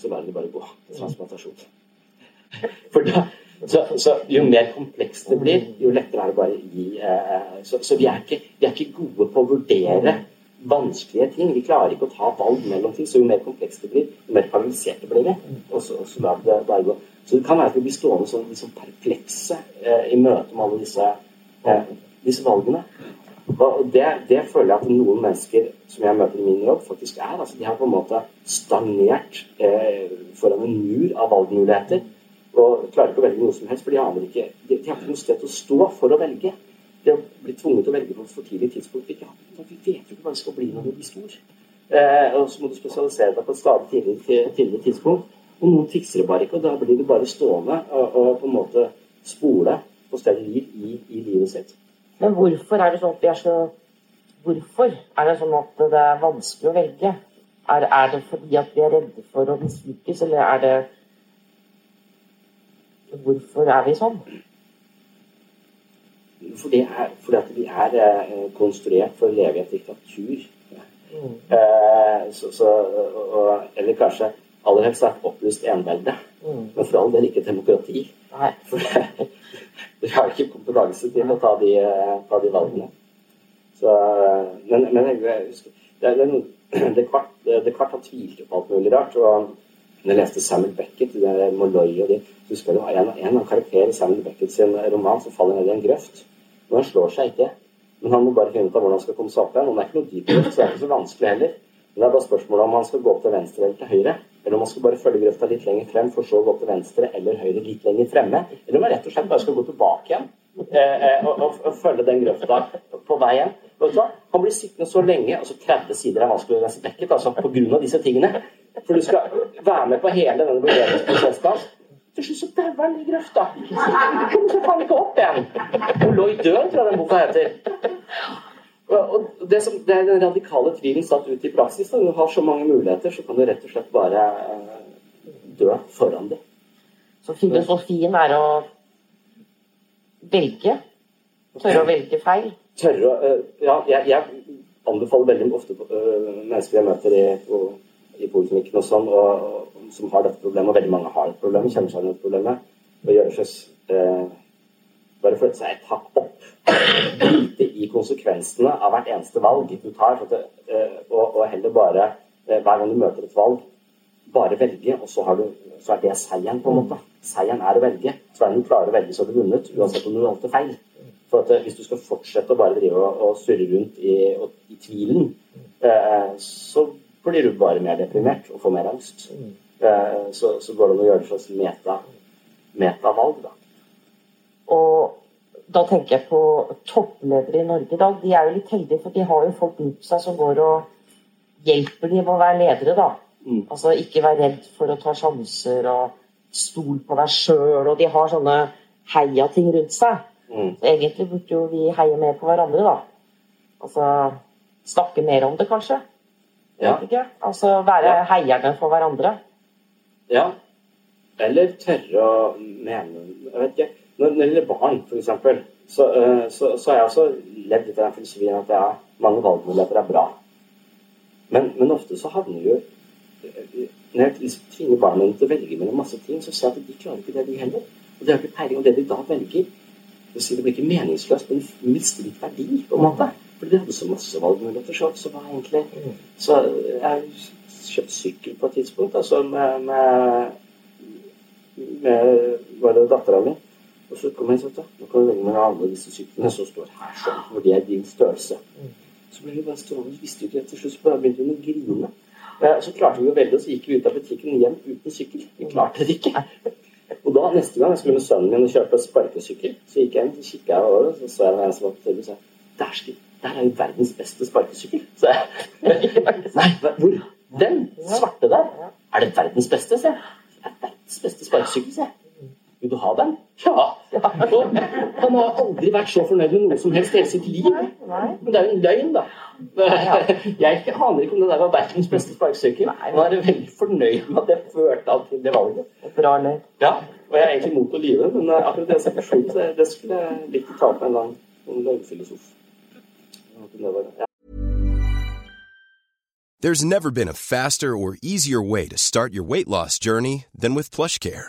så lar det bare gå transplantasjon. For da, så, så, Jo mer komplekst det blir, jo lettere er det bare å gi eh, Så, så vi, er ikke, vi, er ikke, gode på å vurdere vanskelige ting. Vi klarer ikke å ta valg mellom ting. Så jo mer komplekst det blir, jo mer paralyserte blir vi. Og så, så lar det bare gå. Så det kan være at vi blir stående sånn liksom perplekse eh, i møte med alle disse, eh, disse valgene. Og det, det, føler jeg at noen mennesker som jeg møter i min jobb, faktisk er. altså De har på en måte stagnert eh, foran en mur av valgmuligheter og klarer ikke å velge noe som helst, for de aner ikke De, de har ikke noe sted å stå for å velge. De har blitt tvunget til å velge på et for tidlig tidspunkt. Vi, vet jo ikke hva det skal bli når de blir stor. Eh, og så må du spesialisere deg på et stadig tidligere, tidligere tidspunkt. Og noen fikser det bare ikke, og da blir du bare stående og, og på en måte spole på stedet liv i, i livet sitt. Men hvorfor er det sånn at vi er så Hvorfor er det sånn at det er vanskelig å velge? Er, er det fordi at vi er redde for å mislykkes, eller er det Hvorfor er vi sånn? Fordi, er, fordi at vi er eh, konstruert for å leve i et diktatur. Mm. Eh, så, så, og, eller kanskje aller helst et opplyst envelde. Mm. Men for all del ikke demokrati. Nei. For det, har ikke kompetanse til å ta de, ta de valgene. Så, men, men jeg husker det, det, det kvart har tvilt på alt mulig rart. og når jeg leste Samuel Beckett, Molloy og de, husker jeg en, en av karakterene i Samuel Beckett sin roman som faller ned i en grøft. Men han slår seg ikke. Men han må bare finne ut av hvordan han skal komme seg opp igjen. Og det er ikke noe dypt, så det er ikke så vanskelig heller. Men det er bare spørsmålet om han skal gå til venstre eller til høyre. Eller om man skal bare følge grøfta litt lenger frem, for så å gå til venstre eller høyre litt lenger fremme. Eller om man rett og slett bare skal gå tilbake igjen eh, eh, og, og, og, følge den grøfta på vei hjem. Han blir sittende så lenge, altså 30 sider er vanskelig å lese dekket altså pga. disse tingene. For du skal være med på hele denne vurderingsprosessen hans. Til slutt så dauer han i grøfta. Kom seg faen ikke opp igjen. Og lå i døden, tror jeg den boka heter. Og det, som, det er den radikale tvilen satt ut i praksis. Når du har så mange muligheter, så kan du rett og slett bare eh, dø foran dem. Så filosofien er å velge? Tørre å velge feil? Tørre å eh, Ja, jeg, jeg anbefaler veldig ofte uh, mennesker jeg møter i, i poliklinikken og sånn, og, som har dette problemet, og veldig mange har dette problemet, kjenner seg igjen i problemet, å gjøre seg bare flytte seg et hakk opp. Lite i konsekvensene av hvert eneste valg du tar. Eh, og, og, heller bare, eh, hver gang du møter et valg, bare velge, og så, du, så, er det seieren, på en måte. Seieren er å velge. Så er du klarer å velge, så har du vunnet, uansett om du valgte feil. For at eh, Hvis du skal fortsette å bare drive og, og surre rundt i, og, i tvilen, eh, så blir du bare mer deprimert og får mer angst. Eh, så, så, går det an å gjøre det slags meta, metavalg, da. Og da tenker jeg på toppledere i Norge i dag. De er jo litt heldige, for de har jo folk rundt seg som går og hjelper dem å være ledere, da. Mm. Altså ikke være redd for å ta sjanser og stol på deg sjøl, og de har sånne heia-ting rundt seg. Mm. Så egentlig burde jo vi heie mer på hverandre, da. Altså snakke mer om det, kanskje. Ja. Altså være ja. heierne for hverandre. Ja. Eller tørre å mene Jeg vet ikke når, det gjelder barn, f.eks., uh, så, så har jeg også levd etter den filosofien at ja, mange valgmuligheter er bra. Men, men, ofte så havner jo eh, Når jeg liksom tvinger barna til å velge mellom masse ting, så ser jeg at de klarer ikke det, de heller. Og de har ikke peiling. Og det de da velger, det, si, det blir ikke meningsløst, men mister litt verdi, på en måte. Fordi de hadde så masse valgmuligheter, så, så var egentlig Så jeg kjøpt sykkel på et tidspunkt. Altså med, med, med var det dattera mi. Og så kom jeg og sa nå kan du velge mellom alle disse syklene som står her sånn, for de er din størrelse. Så ble vi bare stående og visste jo ikke etter slutt så begynte hun å grine. Så klarte vi å velge, og så gikk vi ut av butikken hjem uten sykkel. Vi klarte det ikke. Og da neste gang jeg skulle med sønnen min og kjøpe sparkesykkel, så gikk jeg inn, så kikka jeg over, så så jeg en som var på TV og sa Dæsken, der er jo verdens beste sparkesykkel. Så jeg Nei, hvor? Den svarte der? Er det verdens beste? sa jeg. Det er verdens beste sparkesykkel, sa jeg. Vil du ha den? Ja. Og han har aldri vært så fornøyd med noe som helst i hele sitt liv. Men det er jo en løgn, da. Jeg aner ikke om det der var verdens beste sparkesykkel. Han er veldig fornøyd med at jeg førte han til det valget. Bra løgn. Ja, og jeg er egentlig imot å lyve, men eh, akkurat den situasjonen så det skulle jeg likt å ta opp med en eller annen løgnfilosof. Ja. There's never been a faster or easier way to start your weight loss journey than with PlushCare.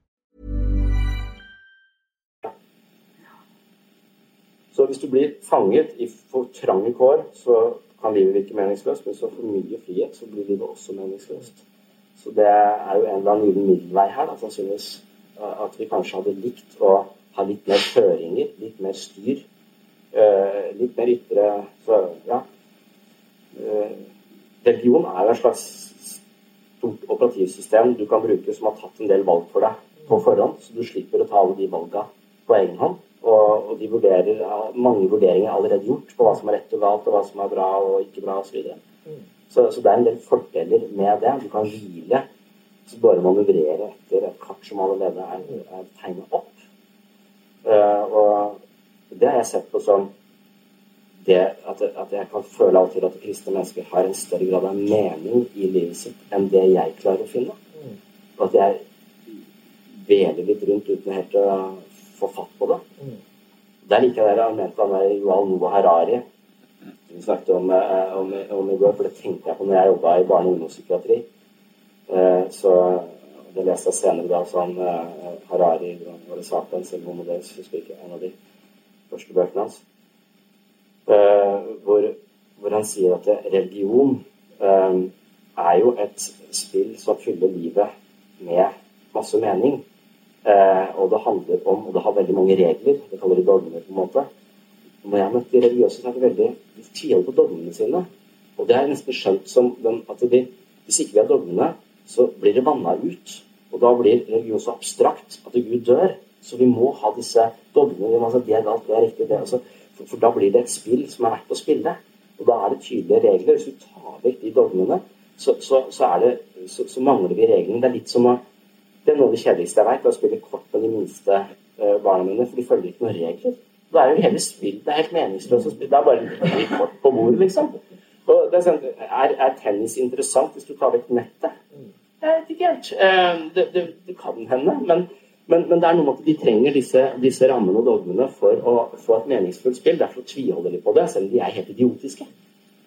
Så hvis du blir fanget i for trange kår, så kan livet virke meningsløst. Men så for mye frihet, så blir livet også meningsløst. Så det er jo en eller annen gyllen middelvei her, da, sannsynligvis. At vi kanskje hadde likt å ha litt mer føringer, litt mer styr. eh, litt mer ytre ja. Eh, religion er jo et slags stort operativsystem du kan bruke som har tatt en del valg for deg på forhånd, så du slipper å ta alle de valga på egen hånd. Og, og de vurderer, mange vurderinger er allerede gjort på hva som er rett og galt, og hva som er bra og ikke bra osv. Så, så, så det er en del fordeler med det. Du kan hvile, så bare manøvrere etter et kart som allerede er, er tegnet opp. Uh, og det har jeg sett på som det at, at jeg kan føle av og til at kristne mennesker har en større grad av mening i livet sitt enn det jeg klarer å finne. Og at jeg veler litt rundt uten helt å få fatt på det. Det er like det jeg mente han der Yuval Noah Harari som vi snakket om, eh, om, om i går, for det tenkte jeg på når jeg jobba i barne- og ungdomspsykiatri. Eh, så det leste jeg senere da sånn Harari var det Sapiens eller Homo Deus, husker ikke, en av de første bøkene hans. Eh, hvor, hvor han sier at religion er jo et spill som fyller livet med masse mening. Eh, og det handler om Og det har veldig mange regler. Det kaller de dogmer, på en måte. Når jeg har møtt de religiøse, så er det veldig De tviler på dogmene sine. Og det er nesten skjønt som den, at de, hvis ikke vi har dogmene, så blir det vanna ut. Og da blir religion så abstrakt at Gud dør. Så vi må ha disse dogmene. Altså, det er galt, det er riktig. det altså, for, for da blir det et spill som er verdt å spille. Og da er det tydelige regler. Hvis du tar vekk de dogmene, så, så, så, det, så mangler vi reglene. Det er litt som å Det er noe av det kjedeligste jeg vet, å spille kort med de minste eh, barna mine, for de følger ikke noen regler. Da er jo hele spill Det er helt meningsløst å spille. Det er bare litt kort på bordet, liksom. Og er, sånn, er, er tennis interessant hvis du tar vekk nettet? Jeg vet ikke helt. Eh, Det, det, det kan hende, men, men, men det er noe med at de trenger disse, disse rammene og dogmene for å få et meningsfullt spill. Derfor tviholder de på det, selv om de er helt idiotiske.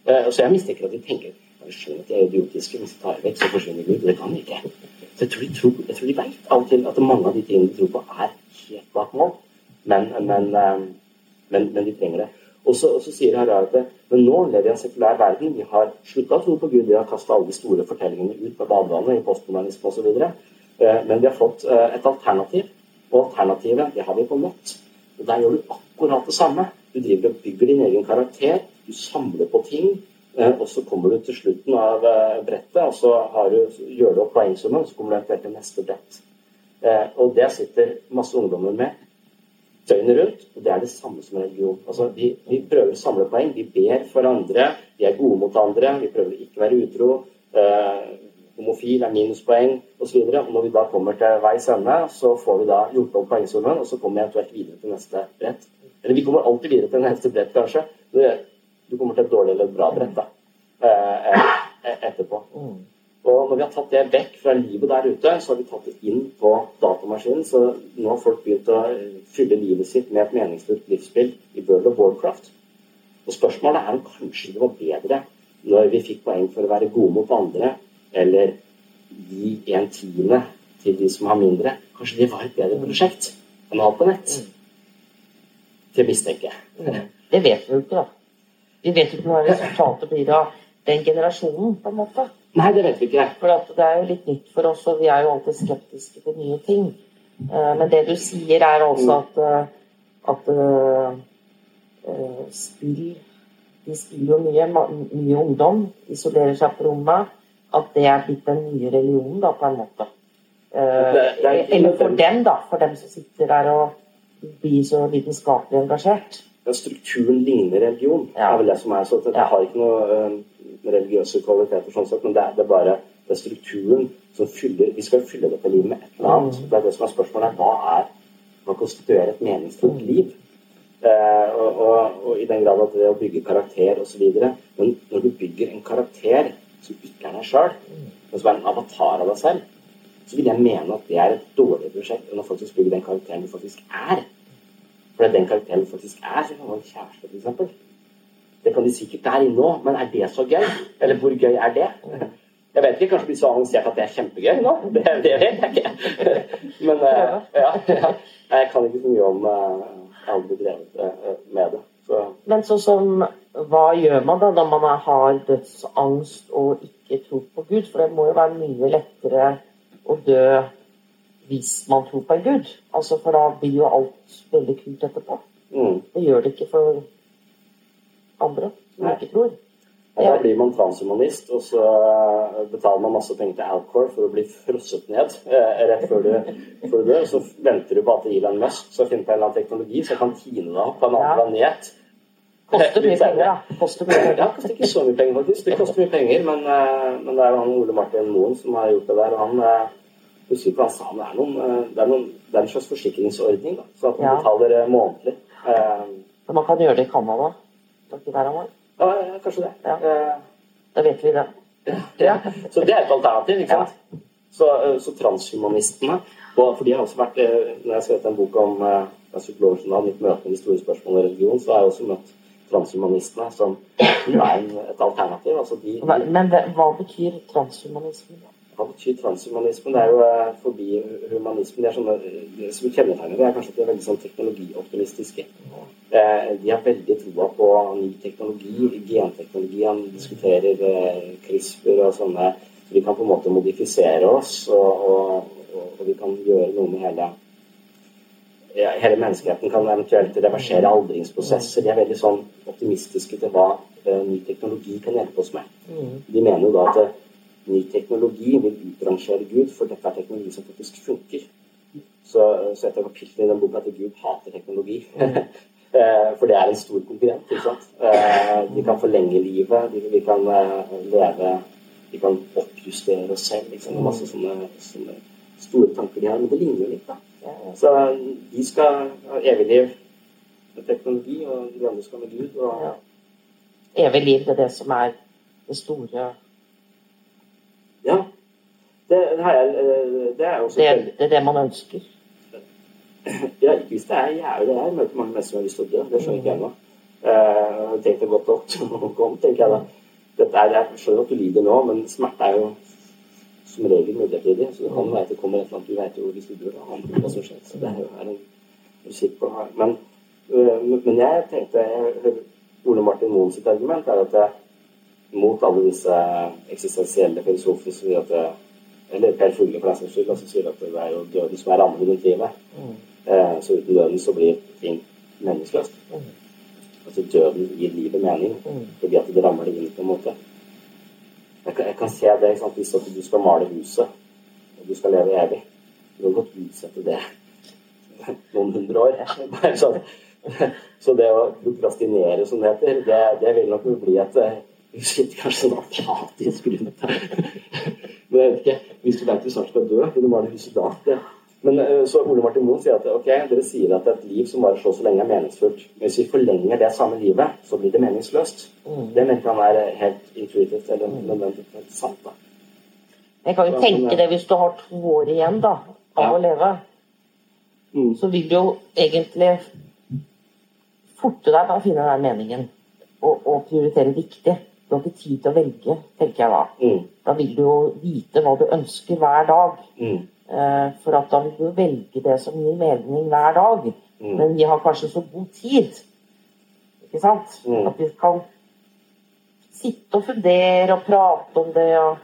Eh, Så jeg mistenker at de tenker jeg skjønner at de er idiotiske, hvis de tar vekk, så forsvinner Gud. Det kan de ikke. Så jeg tror de, tror, jeg tror de vet av og til at mange av de tingene de tror på, er helt bak mål. Men, men, eh, men, men de trenger det. Og så, og så sier Harald at men nå lever i en sekulær verden. Vi har slutta å tro på Gud. Vi har kasta alle de store fortellingene ut med badevannet i postmodernisme osv. Men vi har fått et alternativ. Og alternativet, det har vi på nett. Og der gjør du akkurat det samme. Du driver og bygger din egen karakter. Du samler på ting. Og så kommer du til slutten av brettet, og så du, gjør du opp poengsummen, så kommer du eventuelt til neste brett. Og det sitter masse ungdommer med døgnet rundt. Og det er det samme som religion. Altså, vi, vi, prøver å samle poeng. Vi ber for andre. Vi er gode mot andre. Vi prøver ikke å være utro. Eh, homofil er minuspoeng osv. Og, og når vi da kommer til veis ende, så får vi da gjort opp poengsummen, og så kommer vi eventuelt videre til neste brett. Eller vi kommer alltid videre til neste brett, kanskje. Du kommer til et dårlig eller et bra brett da, eh, etterpå. Og når vi har tatt det vekk fra livet der ute, så har vi tatt det inn på datamaskinen. Så nå har folk begynt å fylle livet sitt med et meningsfullt livsspill i World of Warcraft. Og spørsmålet er om kanskje det var bedre når vi fikk poeng for å være gode mot andre, eller gi en tiende til de som har mindre. Kanskje det var et bedre prosjekt enn alt på nett. til mistenke jeg. Det vet vi ikke, da. Vi vet ikke hva resultatet blir av den generasjonen, på en måte. Nei, det vet vi ikke. For det er jo litt nytt for oss, og vi er jo alltid skeptiske til nye ting. Eh, men det du sier, er altså at, eh, at uh, spill De spiller jo mye. Mye ungdom isolerer seg på rommet. At det er blitt den nye religionen, da, på en måte. Uh, eller for dem, da. For dem som sitter der og blir så vitenskapelig engasjert. Ja, strukturen ligner religion, ja. er vel det som er. Så Jeg har ikke noe uh, religiøse kvaliteter, sånn sett, men det er, det er bare det er strukturen som fyller Vi skal fylle dette livet med et eller annet. Mm. Det er det som er spørsmålet. Hva er hva konstituerer et meningsfullt liv? Eh, og, og, og, i den grad at det å bygge karakter osv. Men når du bygger en karakter som ikke er deg sjøl, men som er en avatar av deg selv, så vil jeg mene at det er et dårligere prosjekt enn å faktisk bygge den karakteren du faktisk er. For den karakteren faktisk er, så kan en kjæreste, f.eks. Det kan de sikkert der inne òg, men er det så gøy? Eller hvor gøy er det? Jeg vet ikke, kanskje blir så avansert at det er kjempegøy nå? Det, det vet jeg ikke. Men uh, ja, ja, jeg kan ikke så mye om uh, aldri drevet uh, med det. Så. Men sånn som Hva gjør man da når man har dødsangst og ikke tror på Gud? For det må jo være mye lettere å dø hvis man tror på en gud. Altså, For da blir jo alt veldig kult etterpå. Mm. Det gjør det ikke for andre som ikke tror. Ja, da blir man transhumanist, og så betaler man masse penger til Alcor for å bli frosset ned eh, rett før du, før du dør. Så venter du på at Elon Musk skal finne på en eller annen teknologi som kan tine deg opp på en annen ja. planet. Koster mye penger, da. Koster mye penger. Ja, det koster ikke så mye penger, faktisk. Det koster mye penger, men, eh, men det er jo han Ole Martin Moen som har gjort det der. og han eh, ikke hva han sa, det er, noen, eh, det, er noen, det er en slags forsikringsordning, da, så at man ja. betaler månedlig. Men man kan gjøre det i Canada? Ja, kanskje det. Ja. Eh, da vet vi det. Ja. Så det er et alternativ, ikke sant? Ja. Så, eh, så, transhumanistene For de har også vært eh, Når jeg har skrevet en bok om psykologen mitt møte med de store spørsmålene i religion, så har jeg også møtt transhumanistene som er et alternativ. Altså de, de, Men hva betyr transhumanisme? Hva betyr transhumanisme? Det er jo eh, forbi humanismen. Det er sånne, det som kjennetegner det, er kanskje at de er veldig sånn teknologioptimistiske. Eh, de har veldig troa på ny teknologi, genteknologi. Han diskuterer eh, CRISPR og sånne. Så vi kan på en måte modifisere oss, og, og, og, og vi kan gjøre noe med hele ja, hele menneskeheten kan eventuelt reversere aldringsprosesser. De er veldig sånn optimistiske til hva ny teknologi kan hjelpe oss med. Mm. De mener jo da at ny teknologi vil utrangere Gud, for dette er teknologi som faktisk funker. Så, så et av kapitlene i den boka at Gud hater teknologi. Eh, for det er en stor konkurrent. ikke sant? De vi kan forlenge livet, vi kan eh, leve Vi kan oppjustere oss selv. Liksom. Masse sånne, sånne store tanker de har. Men det ligner jo litt, da. Så de skal ha evig liv med teknologi, og de andre skal med Gud. Og... Ja. Evig liv, det er det som er det store ja. Det, det, er, eh, det er også det, det er det man ønsker? Ja, ikke hvis det er jævlig. Det er. Jeg møter mange mennesker som har lyst til å dø. Det skjønner ikke jeg nå. Uh, Tenk deg godt å komme, tenker jeg da. Dette er, jeg skjønner at du lider nå, men smerte er jo som regel midlertidig. Så det kan være at det kommer et eller annet Du vet jo hvis du dør, da, hva som skjer. Så det er jo her en musikk på her. Men, øh, men jeg tenkte jeg, Ole Martin Moen sitt argument er at det, mot alle disse eksistensielle filosofer som sier at Eller Per Fugle for den saks skyld, som sier at det er jo døden som er rammen rundt livet. Eh, så uten døden så blir ting meningsløst. Altså døden gir livet mening, fordi at det rammer det inn på en måte. Jeg kan, jeg kan se det ikke sant? hvis at du skal male huset, og du skal leve evig. Du kan godt utsette det noen hundre år. Bare sånn. Så det å prokrastinere, som det heter, det, det vil nok bli et eh, kanskje sånn rundt her. Men jeg vet ikke. Hvis du veit du snart skal dø, du male huset da? Men eh, så Ole Martin Moen sier at ok, dere sier at et liv som varer så så lenge, er meningsfullt. Men hvis vi forlenger det samme livet, så blir det meningsløst. Det mener han er helt intuitivt eller nødvendig helt sant. da. Jeg kan jo tenke det hvis du har to år igjen da, av å leve, så vil du jo egentlig forte deg med å finne den meningen og, og prioritere riktig. Du har ikke tid til å velge, tenker jeg da. Da vil du jo vite hva du ønsker hver dag. Eh, For at da vil du velge det som gir mening hver dag. Men vi har kanskje så god tid ikke sant? at vi kan sitte og fundere og prate om det og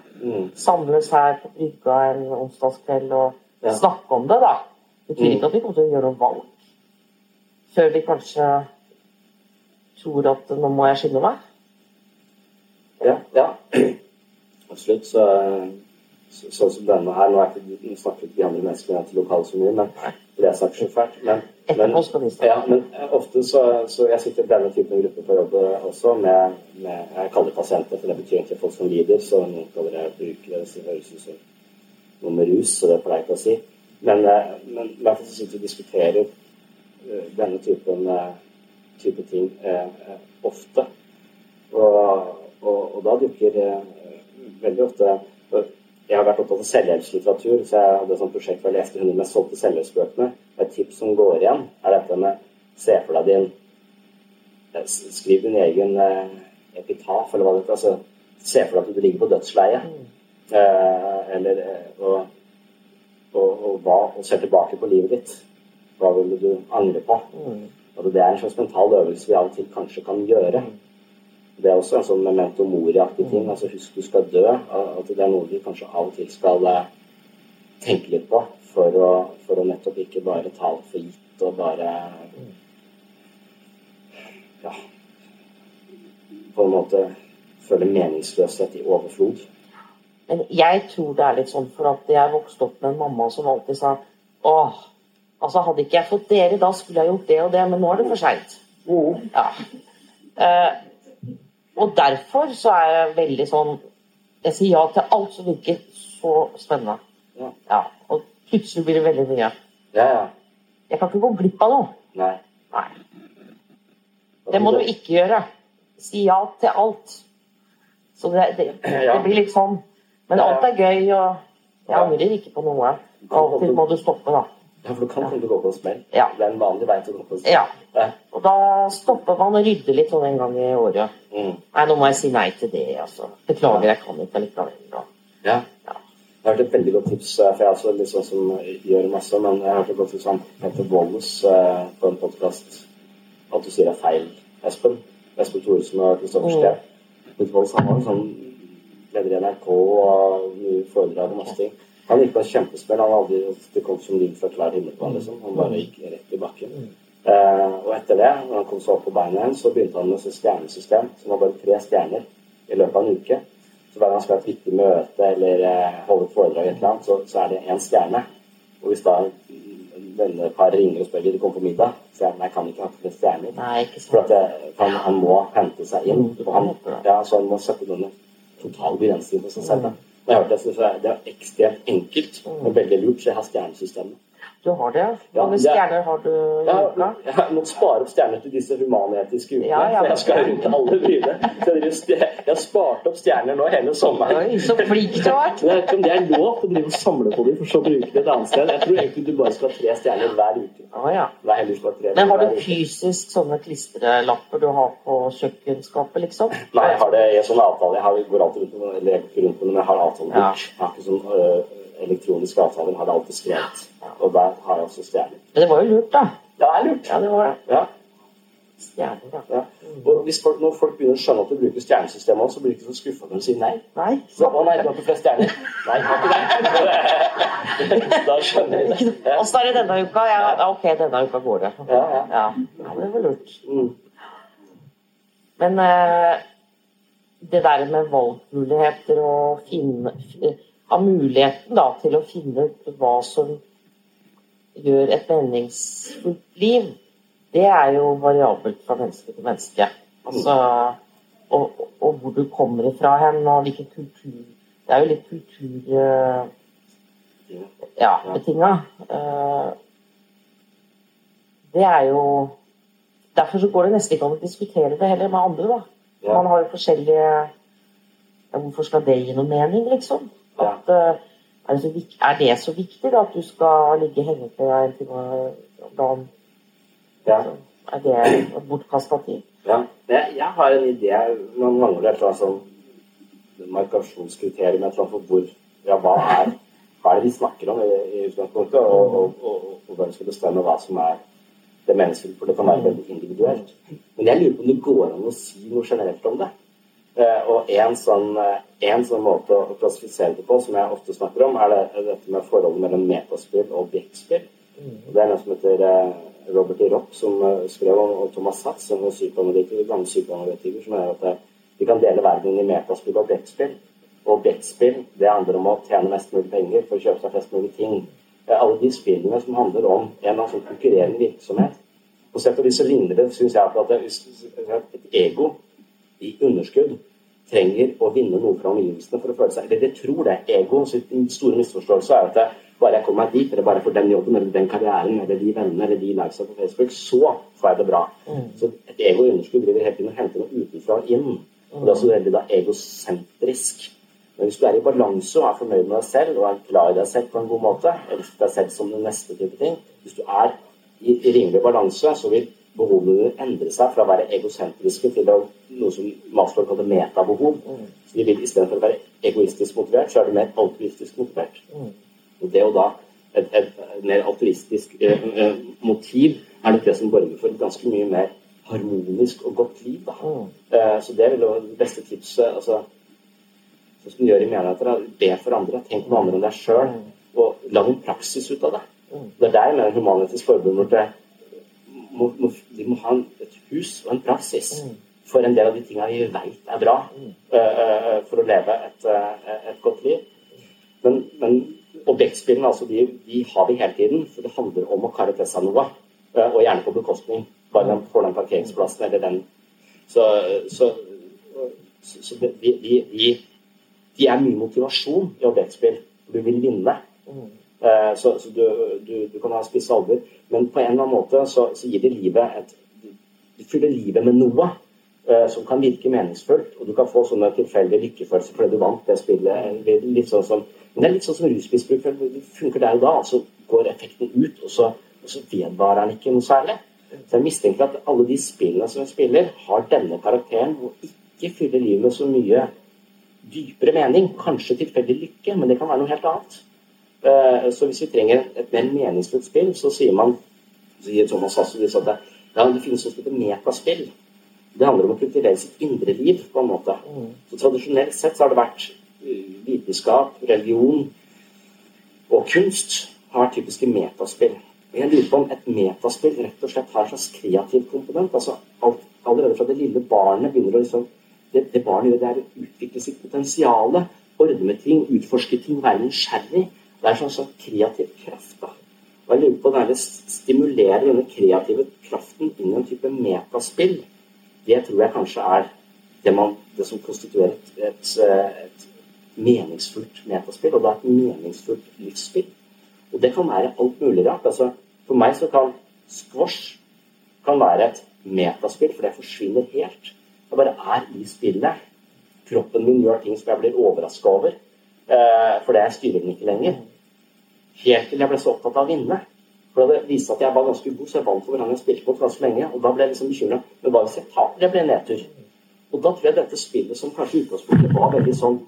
samles her på brygga en onsdagskveld og Ja. snakke om det, da. Det betyr Mm. ikke at vi kommer til å gjøre noe valg før vi kanskje tror at nå må jeg skynde meg. Ja, ja. absolutt. Så, så, sånn som denne her Nå ikke, nå snakker ikke de andre menneskene til lokalet så mye, men for det er så fælt. Men, men, ja, men ofte så, så Jeg sitter i denne typen grupper på jobb også med, med Jeg kaller det pasienter, for det betyr egentlig folk som lider. Så noen kaller det brukere. Så det høres ut som noe med rus, så det pleier jeg ikke å si. Men, eh, men i hvert fall sitter vi og diskuterer eh, denne typen, eh, type ting eh, eh, ofte. Og, og, og da dukker eh, veldig ofte Jeg har vært opptatt av selvhjelpslitteratur, så jeg hadde et sånt prosjekt hvor jeg leste 100 mest solgte selvhjelpsbøkene. Et tips som går igjen, er dette med se for deg din eh, Skriv din egen eh, epitaf, eller hva det heter. Altså, se for deg at du ligger på dødsleiet. Eh, eller og, og, og, hva, og ser tilbake på livet ditt. Hva ville du angre på? Og det er en slags mental øvelse vi av og til kanskje kan gjøre. Det også en sånn memento mori-aktig ting. altså Husk du skal dø. At det er noe vi kanskje av og til skal eh, tenke litt på for å, for å nettopp ikke bare ta alt for gitt og bare ja, på en måte føle meningsløshet i overflod. Men jeg tror det er litt sånn for at jeg vokste opp med en mamma som alltid sa åh, altså hadde ikke jeg fått dere, da skulle jeg gjort det og det, men nå er det for seint. Ja. Eh, og derfor så er jeg veldig sånn Jeg sier ja til alt som virker så spennende. Ja. Og plutselig blir det veldig mye. Ja, ja. Jeg kan ikke gå glipp av noe. Nei. Nei. Det må du ikke gjøre. Si ja til alt. Så det, det, det blir litt sånn. Men alt er gøy, og jeg angrer ikke på noe. Alltid må du stoppe, da. Ja, for du kan komme til å gå på en smell. Det er en vanlig vei til å gå på en smell. Ja. Og da stopper man og rydder litt sånn en gang i året. Mm. Nei, nå må jeg si nei til det, altså. Beklager, jeg kan ikke likevel. Ja. Ja. Jeg har hørt et veldig godt tips, for jeg er også litt sånn som gjør masse, men jeg har hørt et godt tips om Petter Wallis eh, på en podkast. at du sier det er feil, Espen. Espen Thoresen og Kristoffer Mm. Steen. Petter Wallis han var jo sånn leder i NRK og mye foredrag og masse ting. Han gikk på et kjempespill. Han hadde det kom som lyd fra klar himmel på ham. liksom. Han bare gikk rett i bakken. Eh, og etter det, når han kom seg opp på beina igjen, så begynte han med sitt stjernesystem som var bare tre stjerner i løpet av en uke. Så hver gang han skal ha et viktig møte eller eh, holde et foredrag, et eller annet, så, så er det én stjerne. Og hvis da vennepar ringer og spør om de kommer på middag, så han jeg kan ikke ha tre stjerner. Nei, For at det, han, han må hente seg inn. Og han, ja, så han må sette noen total begrensning på seg selv. da. Jeg har hørt det, så det er- det er ekstremt enkelt, men veldig lurt, så jeg har stjernesystemet. Du har det? Ja, Hvor mange stjerner har du i uka? jeg har måttet spare opp stjerner til disse humanetiske ukene. Ja, ja, for jeg skal rundt alle byene. Så jeg, har spart opp stjerner nå hele sommeren. Oi, så flink du har vært. Jeg vet ikke om det er lov å drive og samle på dem for så å bruke det et annet sted. Jeg tror egentlig du bare skal ha tre stjerner hver uke. Ah, ja. Hver tre Men har du fysisk sånne klistrelapper du har på kjøkkenskapet, liksom? Nei, jeg har det i en sånn avtale. Jeg har, går alltid rundt med rundt med men jeg har avtalebok. Ja. Jeg har ikke sånn øh, elektronisk avtale, har det alltid skrevet. Og der har jeg også stjerner. Men det var jo lurt, da. Ja, det er lurt. Ja, det var det. Ja. Stjerner, da. Ja. Og hvis folk, når folk begynner å skjønne at du bruker stjernesystemet òg, så blir de ikke så skuffa når du sier nei. Nei. Så, å nei, du har ikke flest stjerner. Nei, jeg har ikke det. da skjønner jeg det. Ja. Åssen er det denne uka? Ja, ja, ok, denne uka går det. Ja, ja. Ja, ja det var lurt. Mm. Men uh, det der med valgmuligheter og finne Ha muligheten da til å finne ut hva som gjør et meningsfullt liv, det er jo variabelt fra menneske til menneske. Altså, og, og hvor du kommer ifra hen, og hvilken kultur Det er jo litt kultur... eh, ja, betinga. Eh, det er jo Derfor så går det nesten ikke an å diskutere det heller med andre, da. Man har jo forskjellige Hvorfor skal det gi noe mening, liksom? At, eh, er, det så vik er det så viktig da, at du skal ligge hengekøya en time om dagen? Ja. Er det bortkasta tid? Ja. Jeg, jeg har en idé Man mangler et eller annet sånn markasjonskriterium et eller annet for hvor Ja, hva er, hva er det vi snakker om i, i utgangspunktet, og, og, og, og hvem skal bestemme hva som er det menneskelige, for det kan være veldig individuelt. Men jeg lurer på om det går an å si noe generelt om det. Eh, og en sånn, eh, sånn måte å klassifisere det på, som jeg ofte snakker om, er, det, er dette med forholdet mellom metaspill og objektspill. Og Det er noe som heter eh, Robert E. Ropp, som skrev om, og Thomas Satz, som er psykoanalytiker, gammel psykoanalytiker, som er at vi kan dele verden i metaspill og objektspill. Og objektspill det handler om å tjene mest mulig penger for å kjøpe seg flest mulig ting. Alle de spillene som handler om en eller annen sånn konkurrerende virksomhet. På sett og vis så ligner det, syns jeg, på at det, et ego i underskudd trenger å vinne noe fra omgivelsene for å føle seg Eller det tror det. er Ego sin store misforståelse er at det, bare jeg kommer meg dit, eller bare får den jobben, eller den karrieren, eller de vennene, eller de likesa på Facebook, så får jeg det bra. Så et ego i underskudd driver helt inn og henter noe utenfra og inn. Og det er også veldig da egosentrisk. Men hvis du er i balanse og er fornøyd med deg selv og er glad i deg selv på en god måte, elsker deg selv som den neste type ting Hvis du er i i rimelig balanse, så vil behovene dine endre seg fra å være egosentriske til å, noe som Maslow kaller metabehov. Så de vil Istedenfor å være egoistisk motivert, så er du mer altruistisk motivert. Og det å da et, et, mer altruistisk eh, eh, motiv er nok det som borger for et ganske mye mer harmonisk og godt liv. Da. Eh, så det vil jo det beste tipset altså, Sånn som du gjør i menigheter, be for andre. Tenk på andre enn deg sjøl. Og lag en praksis ut av det. Det er der jeg mener Human-Etisk Forbund burde må, må, de må ha et hus og en praksis for en del av de tinga vi veit er bra eh, for å leve et, et godt liv. Men, men objektspillene altså, de, de har vi hele tiden, for det handler om å karre til seg noe. Og gjerne på bekostning. Bare den for den parkeringsplassen eller den Så, så, så, de, de, de, de er mye motivasjon i objektspill. Du vil vinne. Eh, Så, så du, du, du kan ha spisse albuer, men på en eller annen måte så, så gir det livet et Du fyller livet med noe eh, som kan virke meningsfullt, og du kan få sånne tilfeldige lykkefølelser fordi du vant det spillet. Er Litt sånn som, men det er litt sånn som rusmisbruk. Det funker der og da, og så går effekten ut, og så, og så vedvarer den ikke noe særlig. Så jeg mistenker at alle de spillene som jeg spiller, har denne karakteren og ikke fyller livet med så mye dypere mening. Kanskje tilfeldig lykke, men det kan være noe helt annet. Eh, Så hvis vi trenger et mer meningsfullt spill, så sier man sier Thomas Hasselhus at det, ja, det finnes noe som heter metaspill. Det handler om å kultivere sitt indre liv, på en måte. Så Tradisjonelt sett så har det vært eh, vitenskap, religion og kunst har typiske metaspill. Jeg lurer på om et metaspill rett og slett har en slags kreativ komponent. altså alt, Allerede fra det lille barnet begynner å liksom det, det barnet gjør, det er å utvikle sitt potensial, ordne med ting, utforske ting, være nysgjerrig. Det er en sånn, sånn kreativ kraft. da. Og jeg lurer på det stimulerer denne kreative kraften inn i en type metaspill. Det tror jeg kanskje er det, man, det som konstituerer et, et, et meningsfullt metaspill, og da et meningsfullt livsspill. Og det kan være alt mulig rart. Altså, for meg så kan squash kan være et metaspill, for det forsvinner helt. Jeg bare er i spillet. Kroppen min gjør ting som jeg blir overraska over. Eh, for det styrer den ikke lenger. Helt til jeg ble så opptatt av å vinne. For det viste at jeg var ganske god, så jeg vant over han jeg spilte mot ganske lenge. Og da ble jeg liksom bekymra. Men hva hvis jeg taper? Det ble nedtur. Og da tror jeg dette spillet, som kanskje i utgangspunktet var veldig sånn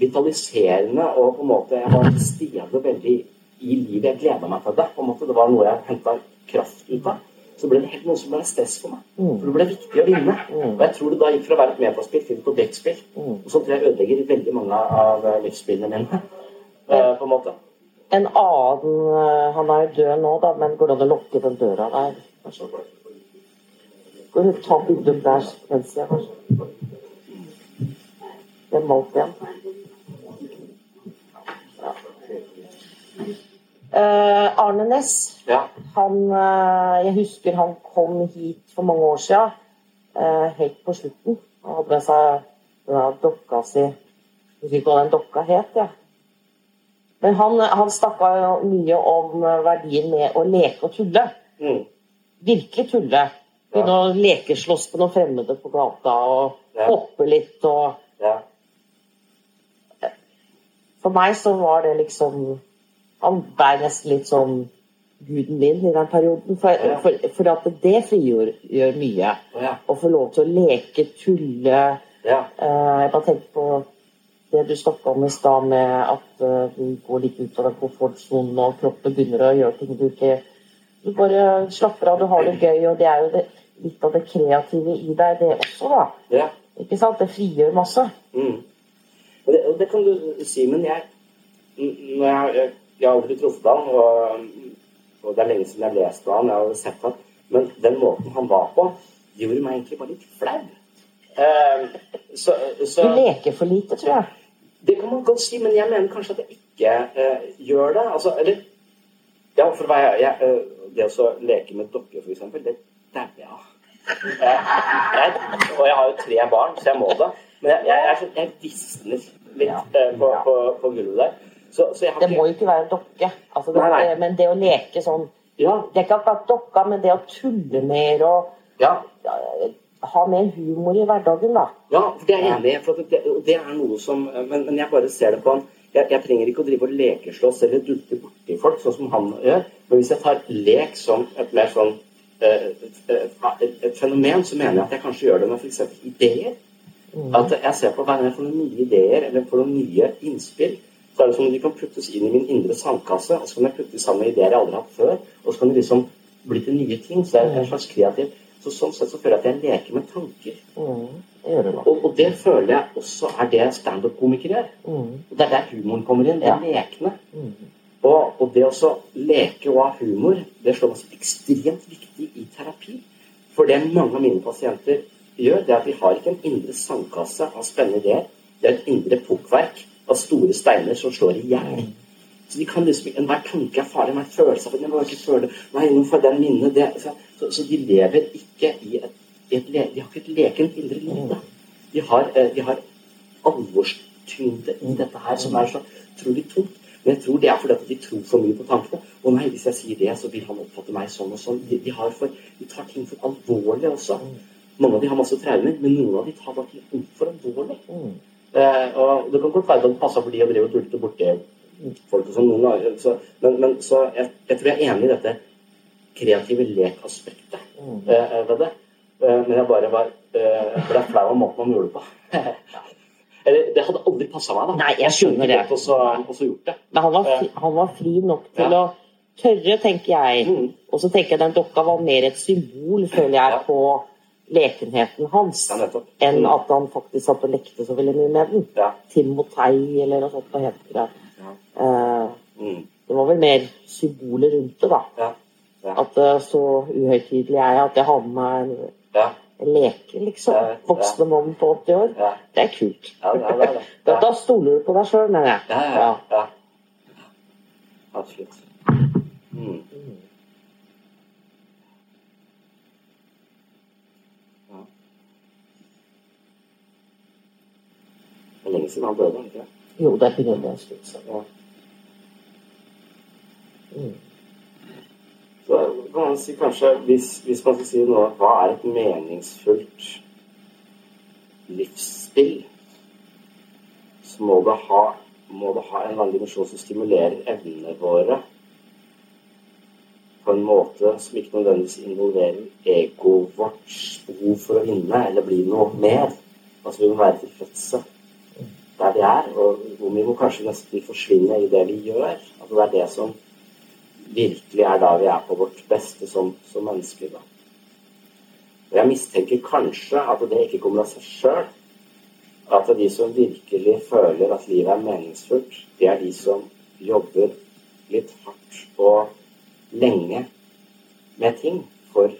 vitaliserende og på en måte Jeg var til stede veldig i livet. Jeg gleda meg til det. på en måte Det var noe jeg henta kraft ut av. Så ble det helt noe som ble stress for meg. For det ble viktig å vinne. Og jeg tror det da gikk fra å være et metaspill til et objektspill. Og sånn tror jeg ødelegger veldig mange av livsspillene mine. Eh, på en måte. En annen eh, Han er jo død nå, da, men går det an å lukke den døra der? Går det ta bildet opp der mens jeg kanskje? Er malt igjen. Ja. Uh, Arne Næss, Ja. han eh, Jeg husker han kom hit for mange år siden, uh, helt på slutten. Han hadde med seg denne dokka si Jeg husker ikke hva den dokka het, jeg. Men han, han snakka mye om verdien med å leke og tulle. Mm. Virkelig tulle. Begynne å lekeslåss på noen fremmede på gata og Ja. hoppe litt og Ja. For meg så var det liksom Han ble nesten litt sånn guden min i den perioden. For, Ja. for, for at det frigjør gjør mye. Ja. Å få lov til å leke, tulle Ja. Eh, Jeg bare tenker på det du snakka om i stad, med at eh, du går litt ut av den komfortsonen, og kroppen begynner å gjøre ting du ikke Du bare slapper av, du har det gøy, og det er jo det, litt av det kreative i deg, det også, da. Ja. Ikke sant? Det frigjør masse. Mm. Og det, og det kan du si, men jeg, når jeg, jeg, jeg har aldri truffet han, og, og det er lenge siden jeg har lest ham han, jeg har sett han, men den måten han var på, gjorde meg egentlig bare litt flau. Eh, så, så, Du leker for lite, tror jeg. Det kan man godt si, men jeg mener kanskje at jeg ikke eh, gjør det. Altså, eller Ja, for hva jeg, jeg, eh, det å leke med dokker, eksempel, det dauer jeg av. Og jeg har jo tre barn, så jeg må det. Men jeg, jeg, jeg, jeg visner litt eh, på, på, på gulvet der. Så, så Det må jo ikke være dokke. Altså, det, Nei, nei. Men det å leke sånn Ja. Det er ikke akkurat dokka, men det å tulle mer og Ja. Ha mer humor i hverdagen, da. Ja, for det er jeg enig i. For det, det er noe som Men, men jeg bare ser det på han. Jeg, jeg trenger ikke å drive og lekeslåss eller dulte borti folk, sånn som han gjør. Men hvis jeg tar lek som et mer sånn eh, et, et, et, fenomen, så mener jeg at jeg kanskje gjør det med f.eks. ideer. At jeg ser på hver gang jeg får noen nye ideer eller får noen nye innspill, så er det som om de kan puttes inn i min indre sandkasse, og så kan jeg putte sammen ideer jeg aldri har hatt før, og så kan det liksom bli til nye ting. Så det er en slags kreativ. Så sånn sett så føler jeg at jeg leker med tanker. Mm, det det. Og, og det føler jeg også er det standup-komikere gjør. Mm. Og Det er der humoren kommer inn. Det er lekene. Mm. Og, og det å leke og ha humor, det slår meg som ekstremt viktig i terapi. For det mange av mine pasienter gjør, det er at vi har ikke en indre sandkasse av spennende ideer. Det er et indre pukkverk av store steiner som slår i hjel. Så de kan liksom, Enhver tanke er farlig, enhver følelse av det, jeg ikke føle Nei, nå får den minne det. Så, så, så de lever ikke i et, i et De har ikke et lekent indre liv. De har, eh, de har alvorstyngde i dette her som er så utrolig tungt. Men jeg tror det er fordi at de tror for mye på tankene. Og nei, hvis jeg sier det, så vil han oppfatte meg sånn og sånn. De, de, har for, de tar ting for alvorlig også. Mange av de har masse traumer, men noen av de tar bare ting for alvorlig. Eh, og det kan godt være at det passer for de å drive og tulte folk og sånn. noen ganger, Så, men, men så jeg, jeg tror jeg er enig i dette kreative lekaspektet eh, ved det. Eh, men jeg bare var eh, ble flau av måten man gjorde det på. Eller, det hadde aldri passa meg. da. Nei, jeg skjønner det. Og så, gjort det. Men han var, fri, han var fri nok til Ja. å tørre, tenker jeg. Mm. Og så tenker jeg den dokka var mer et symbol, føler jeg, på lekenheten hans, Ja, nettopp. enn Mm. at han faktisk satt og lekte så veldig mye med den. Ja. Timotei eller noe sånt, hva heter det? Eh, Mm. det var vel mer symboler rundt det, da. Ja. Ja. At eh, så uhøytidelig er jeg at jeg har med meg en, Ja. en leke, liksom. Ja. Voksne mann på 80 år. Det er kult. Ja, det er det. Da, da stoler du på deg sjøl, mener jeg. Ja, ja, ja. Absolutt. Mm. Ja. Det er lenge siden han døde, er ikke det? Jo, det begynner det en stund siden. Ja. Så kan man si kanskje, hvis, hvis man skal si noe, hva er et meningsfullt livsspill, så må det ha, må det ha en eller annen dimensjon som stimulerer evnene våre på en måte som ikke nødvendigvis involverer egoet vårt behov for å vinne eller bli noe mer. Altså vi må være tilfredse der vi er, og vi må kanskje nesten forsvinne i det vi gjør. Altså det er det som virkelig er da vi er på vårt beste som, som mennesker. Da. Og jeg mistenker kanskje at det ikke kommer av seg sjøl. At de som virkelig føler at livet er meningsfullt, det er de som jobber litt hardt og lenge med ting for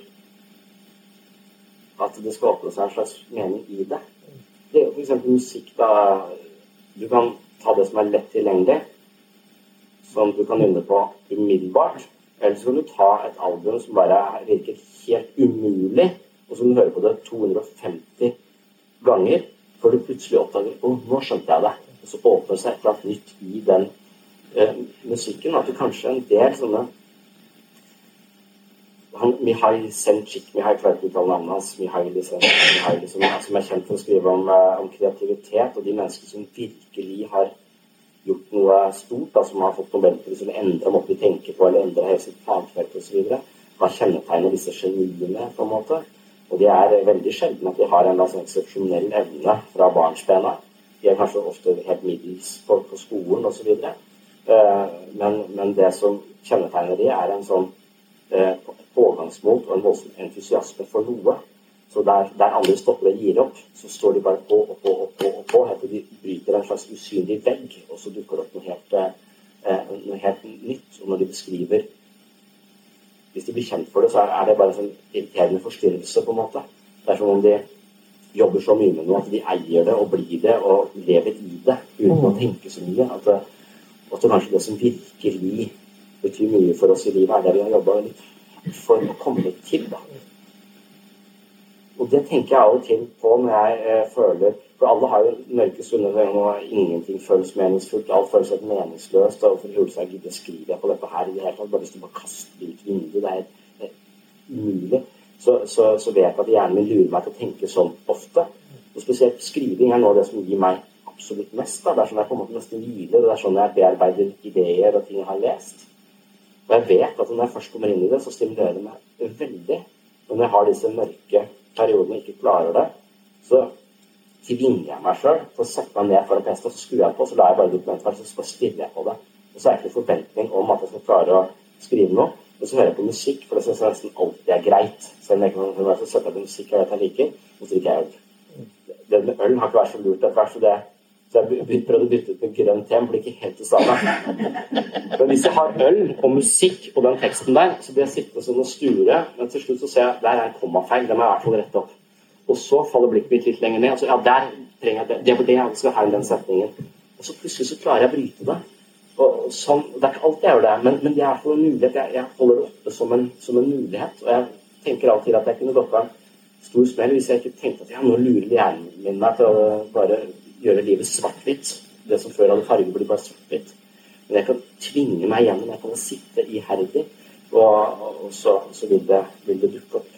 at det skal åpne seg en slags mening i det. Det er jo f.eks. musikk, da. Du kan ta det som er lett tilgjengelig, som du kan nynne på umiddelbart. Eller så kan du ta et album som bare virker helt umulig, og som du hører på det 250 ganger, før du plutselig oppdager å, nå skjønte jeg det. Og så åpner seg et eller annet nytt i den eh, musikken. At det kanskje en del sånne han, Mihai Senchik, Mihai klarer ikke å uttale navnet hans, Mihail, Mihai som, som, er kjent for å skrive om, eh, om, kreativitet, og de mennesker som virkelig har gjort noe stort, da, som har fått Nobelpris eller endra måten vi tenker på, eller endra hele sitt fagfelt osv., hva kjennetegner disse geniene, på en måte. Og det er veldig sjelden at de har en sånn eksepsjonell evne fra barnsbena. De er kanskje ofte helt middels på, på skolen osv. Uh, men, men det som kjennetegner de, er en sånn uh, pågangsmot og en voldsom entusiasme for noe. Så der, der, andre stopper og gir opp, så står de bare på og på og på, og på helt til de bryter en slags usynlig vegg, og så dukker det opp noe helt, eh, noe helt nytt. Og når de beskriver Hvis de blir kjent for det, så er det bare en sånn irriterende forstyrrelse, på en måte. Det er som om de jobber så mye med noe at de eier det og blir det og lever i det uten å mm. tenke så mye. At det, det kanskje det som virkelig betyr mye for oss i livet, er det vi har jobba for å komme til. Da. Og det tenker jeg av og til på når jeg eh, føler For alle har jo mørke stunder når ingenting føles meningsfullt. Alt føles helt meningsløst. Og for Hulsberg gidder skriver jeg på dette her i det hele tatt. Bare til å bare kaste det ut vinduet. Det er, umulig. Så, så, så, vet jeg at hjernen min lurer meg til å tenke sånn ofte. Og spesielt skriving er noe av det som gir meg absolutt mest. Da. Det er sånn jeg på en måte nesten hviler. og Det er sånn jeg bearbeider ideer og ting jeg har lest. Og jeg vet at når jeg først kommer inn i det, så stimulerer det meg veldig. Men når jeg har disse mørke periodene og ikke klarer det, så tvinger jeg meg sjøl til å sette meg ned foran PC, og så skrur jeg på, så lar jeg bare dokumentet være, så stirrer jeg på det. Og så er det ikke forventning om at jeg skal klare å skrive noe. Men så hører jeg på musikk, for det syns jeg nesten alltid er greit. Selv om jeg ikke kan så setter jeg på musikk jeg vet jeg liker, og så drikker jeg øl. Det med har ikke vært så lurt etter hvert, så det så jeg prøvde å bytte ut med grønn te, men blir ikke helt det samme. Men hvis jeg har øl og musikk og den teksten der, så blir jeg sittende sånn og sture. Men til slutt så ser jeg der er en kommafeil. Den må jeg i hvert fall rette opp. Og så faller blikket mitt litt lenger ned. Altså, ja, der trenger jeg det. Det var det jeg skal ha i den setningen. Og så plutselig så klarer jeg å bryte det. Og sånn, Det er ikke alltid jeg gjør det, men, men det er i en mulighet. Jeg, jeg holder det oppe som en, som en, mulighet. Og jeg tenker alltid at jeg kunne gått av en stor smell hvis jeg ikke tenkte at ja, nå lurer hjernen min meg til å bare gjøre livet svart-hvitt. Det som før hadde farge, blir bare svart-hvitt. Men jeg kan tvinge meg gjennom. Jeg kan sitte iherdig, og, og så, så vil, det, vil, det, dukke opp.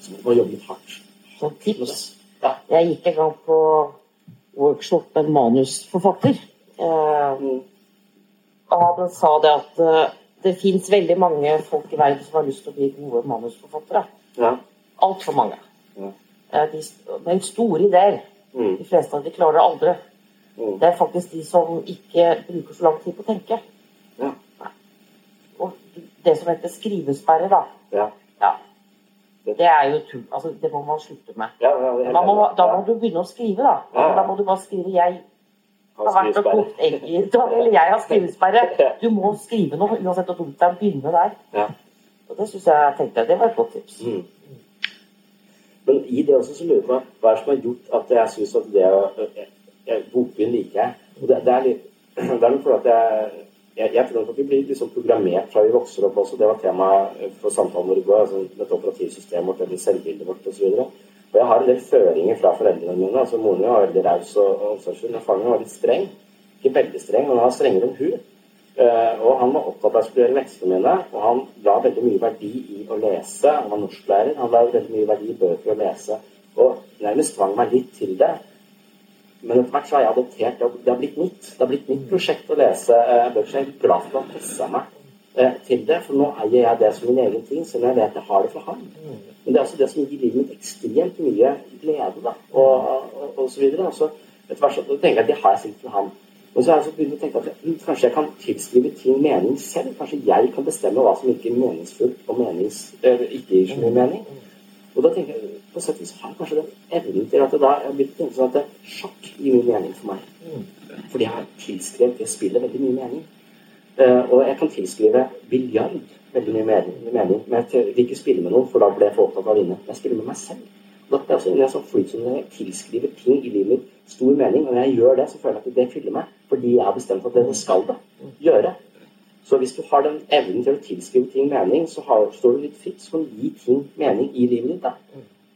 Så må man jobbe litt hardt. Så tips. Ja. Jeg gikk en gang på workshop med en manusforfatter. Eh, og han sa det at eh, det fins veldig mange folk i verden som har lyst til å bli gode manusforfattere. Ja. Altfor mange. Ja. Eh, de, med store ideer. Mm. De fleste av de klarer det aldri. Mm. Det er faktisk de som ikke bruker så lang tid på å tenke. Ja. Og det som heter skrivesperre, da. Ja. ja. Det er jo tull. Altså, det må man slutte med. Ja, må, da må du begynne å skrive, da. Da må du bare skrive 'jeg har vært og kokt egg i dag', eller 'jeg har skrivesperre'. Du må skrive noe, uansett hvor dumt det er. Begynne der. Og det syns jeg tenkte det var et godt tips. Mm. Men i det også så lurer jeg på hva er som har gjort at jeg syns at det å Bokbyen liker jeg. Og det, det, er litt Det er fordi at jeg jeg, jeg tror at vi blir liksom programmert fra vi vokser opp også. Det var tema for samtalen vår i går. Altså dette operativsystemet vårt eller selvbildet vårt osv. Og, og jeg har en del føringer fra foreldrene mine. altså Moren min var veldig raus og omsorgsfull. Men faren min var litt streng. Ikke veldig streng, men han var strengere enn hun. Eh, og han var opptatt av å studere leksene mine, og han la veldig mye verdi i å lese. Han var norsklærer. Han la veldig mye verdi i bøker å lese, og nærmest tvang meg litt til det. Men etter hvert så har jeg adoptert det. Har blitt mitt. Det har blitt mitt prosjekt å lese eh, bøker. Så jeg er glad for at han pressa meg eh, til det, for nå eier jeg det som min egen ting, selv om jeg vet jeg har det for han. Men det er også det som gir livet mitt ekstremt mye glede, da, og, og, og så videre. Og så etter hvert så tenker jeg at det har jeg sikkert for han. Men så har jeg begynt å tenke at kanskje jeg kan tilskrive ting mening selv. Kanskje jeg kan bestemme hva som virker meningsfullt og menings, ikke gir så mye mening. Og da tenker jeg, på sett og vis har jeg kanskje den evnen til at da jeg har blitt tenke sånn at sjakk gir mye mening for meg. Fordi jeg har tilskrevet det spillet veldig mye mening. Eh, og jeg kan tilskrive biljard veldig mye mening, mening. Men jeg vil ikke spille med noen, for da blir jeg for opptatt av å vinne. Jeg spiller med meg selv. Jeg også inne i en sånn som jeg tilskriver ting i livet mitt stor mening. Og når jeg gjør det, så føler jeg at det fyller meg. Fordi jeg har bestemt at det skal det gjøre. Så hvis du har den evnen til å tilskrive ting mening, så har, står du litt fritt. Så kan du gi ting mening i livet ditt. da.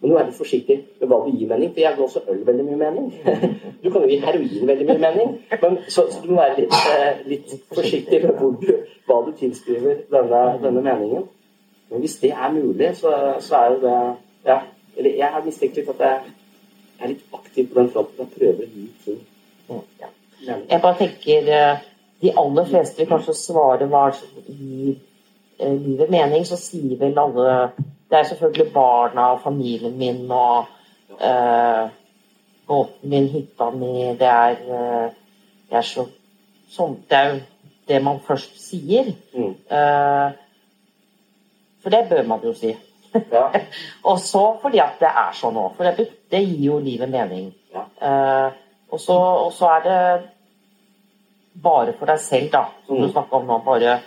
Men du er litt forsiktig med hva du gir mening, for jeg ga også øl veldig mye mening. Du kan jo gi heroin veldig mye mening, men så, så du må være litt, eh, litt forsiktig med du, hva du tilskriver denne, denne meningen. Men hvis det er mulig, så, så er jo det ja, Eller jeg har mistenkt litt at jeg er litt aktiv på den fronten. Jeg prøver gi ting ja. Jeg bare tenker eh, De aller fleste vil kanskje svare hva som gir eh, livet mening, så sier vel alle Det er selvfølgelig barna og familien min og uh, båten min, hytta mi Det er, uh, det er så sånn Det er jo det man først sier. Mm. Uh, for det bør man jo si. og så fordi at det er sånn òg. For det, det gir jo livet mening. Eh, og, så, og så er det bare for deg selv, da, som du snakka om nå. Bare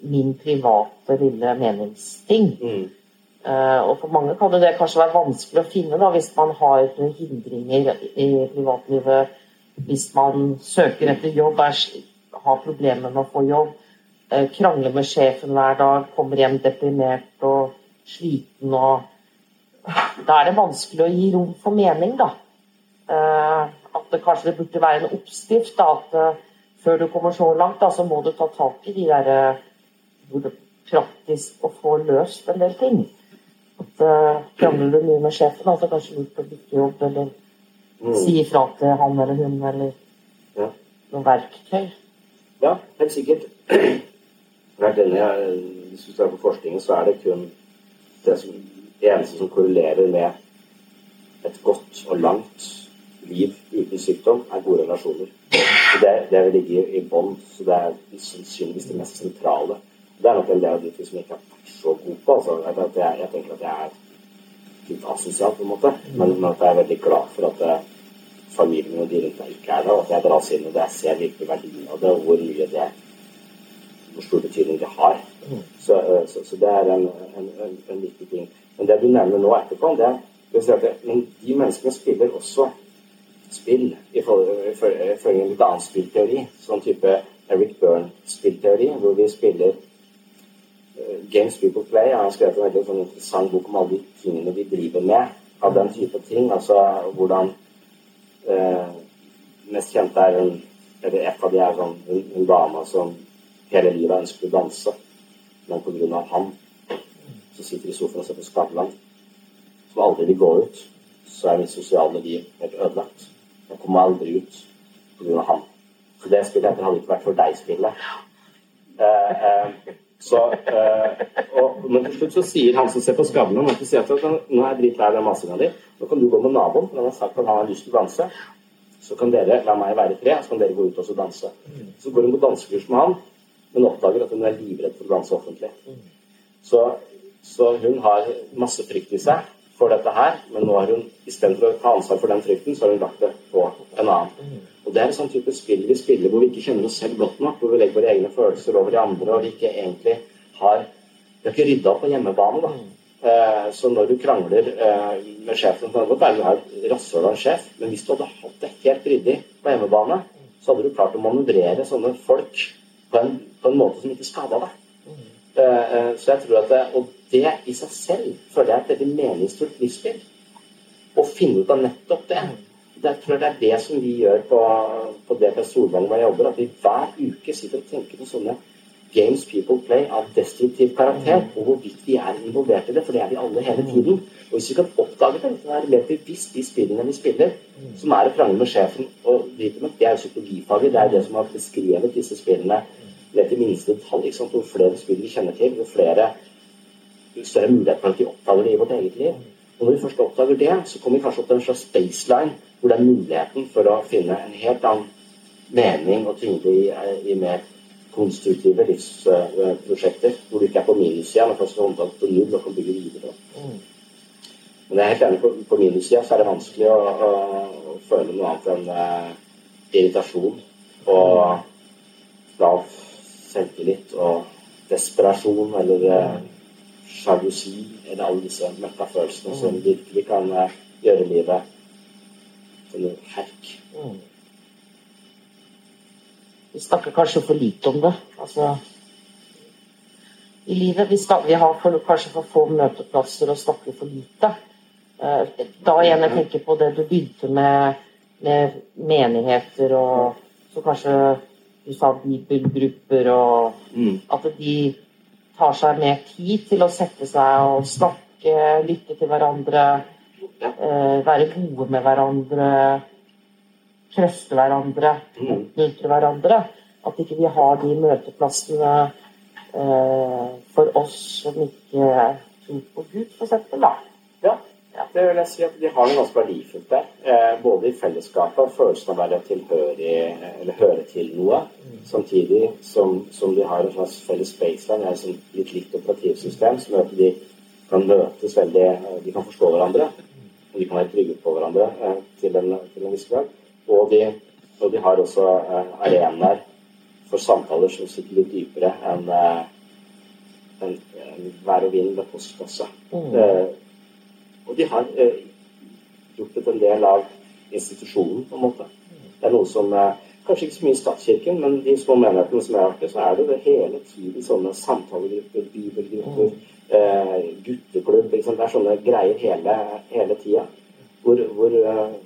min private lille meningsting. Eh, og for mange kan det kanskje være vanskelig å finne da, hvis man har hindringer i privatlivet. Hvis man søker etter jobb, er, har problemer med å få jobb, eh, krangler med sjefen hver dag, kommer hjem deprimert og sliten og Da er det vanskelig å gi rom for mening, da. Eh, at det kanskje det burde være en oppskrift. da, at eh, Før du kommer så langt, da, så må du ta tak i de der eh, hvor det praktisk å få løst en del ting. At Krangler du mye med sjefen, da, så kanskje lurt å bytte jobb, eller Mm. si ifra til han eller hun, eller Ja. noe verktøy. Ja, helt sikkert. Enig, jeg- Hvis du ser på forskningen, så er det kun det, som, eneste som korrelerer med et godt og langt liv uten sykdom, er gode relasjoner. Det, det vil ligge i bånn. Så det er sannsynligvis det mest sentrale. Det er nok en del av de ting som jeg ikke er så god på. Altså, jeg, jeg, jeg tenker at jeg er litt asosial, på en måte. Men, men at jeg er veldig glad for at det, familien og de rundt meg ikke er det, og at jeg dras inn og det. Jeg ser virkelig verdien av det, og hvor mye det hvor stor betydning det har. Så, eh, så, så det er en, en, en, en viktig ting. Men det du nevner nå etterpå, det er men de menneskene spiller også spill i følge med litt annen spillteori. Sånn type Eric Byrne-spillteori, hvor vi spiller uh, Games People Play. Jeg har skrevet en veldig sånn interessant bok om alle de tingene vi driver med av den type ting. Altså hvordan uh, Mest kjent er en eller et av de er sånn en, en dame som hele livet ønsket å danse, men av han som sitter i sofaen og ser på Skavlan, som aldri vil gå ut, så er mitt sosiale liv helt ødelagt. Jeg kommer aldri ut av han. Så det spillet heter 'Hadde ikke vært for deg'-spillet. Eh, eh, så, eh, og, men til slutt så sier han som ser på Skavlan, at sier at nå er jeg dritlei av den masinga di, nå kan du gå med naboen, for han har sagt at han har lyst til å danse. Så kan dere la meg være i fred, så kan dere gå ut og danse. Så går hun på dansekurs med han, men oppdager at hun er livredd for å danse offentlig. Så, så hun har masse frykt i seg for dette her, men nå har hun istedenfor å ta ansvar for den frykten, så har hun lagt det på en annen. Og det er en sånn type spill vi spiller hvor vi ikke kjenner oss selv godt nok, hvor vi legger våre egne følelser over de andre, og vi ikke egentlig har Vi har ikke rydda opp på hjemmebane, da. Eh, Så når du krangler eh, med sjefen kan det godt være et rasshøl av en sjef, men hvis du hadde hatt det helt ryddig på hjemmebane, så hadde du klart å manøvrere sånne folk på en, på en måte som ikke skada deg. Eh, eh, Så jeg tror at det, Og det i seg selv føler jeg er et veldig meningsfullt livsspill. Å finne ut av nettopp det. det tror det er det som vi gjør på, på DPS Solvang hvor jeg jobber, at vi hver uke sitter og tenker på sånne games people play av destruktiv karakter, og hvorvidt vi er involvert i det, for det er vi alle hele tiden. Og hvis vi kan oppdage det, være mer bevisst de spillene vi spiller, som er å krangle med sjefen og drite med, det er jo psykologifaget, det er det som har beskrevet disse spillene ned til minste detalj. sant? Jo flere spill vi kjenner til, jo flere jo større mulighet for at vi oppdager det i vårt eget liv. Og når vi først oppdager det, så kommer vi kanskje opp til en slags baseline hvor det er muligheten for å finne en helt annen mening og tyngde i, i mer konstruktive livsprosjekter. Hvor du ikke er på minussida, men først og fremst på null og kan bygge videre. Men jeg er helt enig på, på minussida så er det vanskelig å, å, å føle noe annet enn uh, irritasjon og lav selvtillit og desperasjon eller eh, sjalusi eller alle disse møkkafølelsene som virkelig kan eh, gjøre livet til en herk. Vi snakker kanskje for lite om det. Altså, I livet vi, skal, vi har for, kanskje for få møteplasser og snakker for lite. Eh, da igjen jeg tenker på det du begynte med, med menigheter og så kanskje du sa bibelgrupper og at de tar seg mer tid til å sette seg og snakke, lytte til hverandre, eh, være gode med hverandre, trøste hverandre, oppmuntre hverandre. At ikke vi har de møteplassene eh, for oss som ikke tror på Gud, for eksempel, da. Ja, det vil jeg si at de har noe ganske verdifullt der. Eh, både i fellesskapet og følelsen av å være tilhørig, eller høre til noe. Samtidig som, som de har en slags felles baseline, et litt likt operativsystem, som gjør at de kan møtes veldig De kan forstå hverandre. Og de kan være trygge på hverandre eh, til en, til en viss grad. Og de, og de har også eh, arenaer for samtaler som sitter litt dypere enn eh, en, en vær og vind ved postkasse. Mm. Og de har eh, gjort det til en del av institusjonen, på en måte. Det er noe som eh, Kanskje ikke så mye i statskirken, men de små menighetene som jeg har vært så er det det hele tiden sånne samtalegrupper, bibelgrupper, eh, gutteklubb. liksom. Det er sånne greier hele, hele tida. Hvor, hvor eh,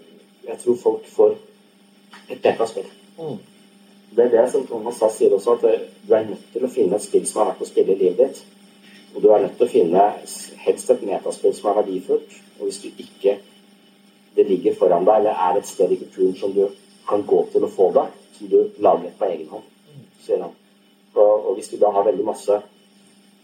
jeg tror folk får et bedre spill. Det er det som Thomas Sass sier også, at du er nødt til å finne et spill som har vært å spille i livet ditt. Og du er nødt til å finne helst et metaspill som er verdifullt. Og hvis du ikke det ligger foran deg, eller er et sted i kulturen som du kan gå til å få det, som du lager på egen hånd, sier han. Og, og hvis du da har veldig masse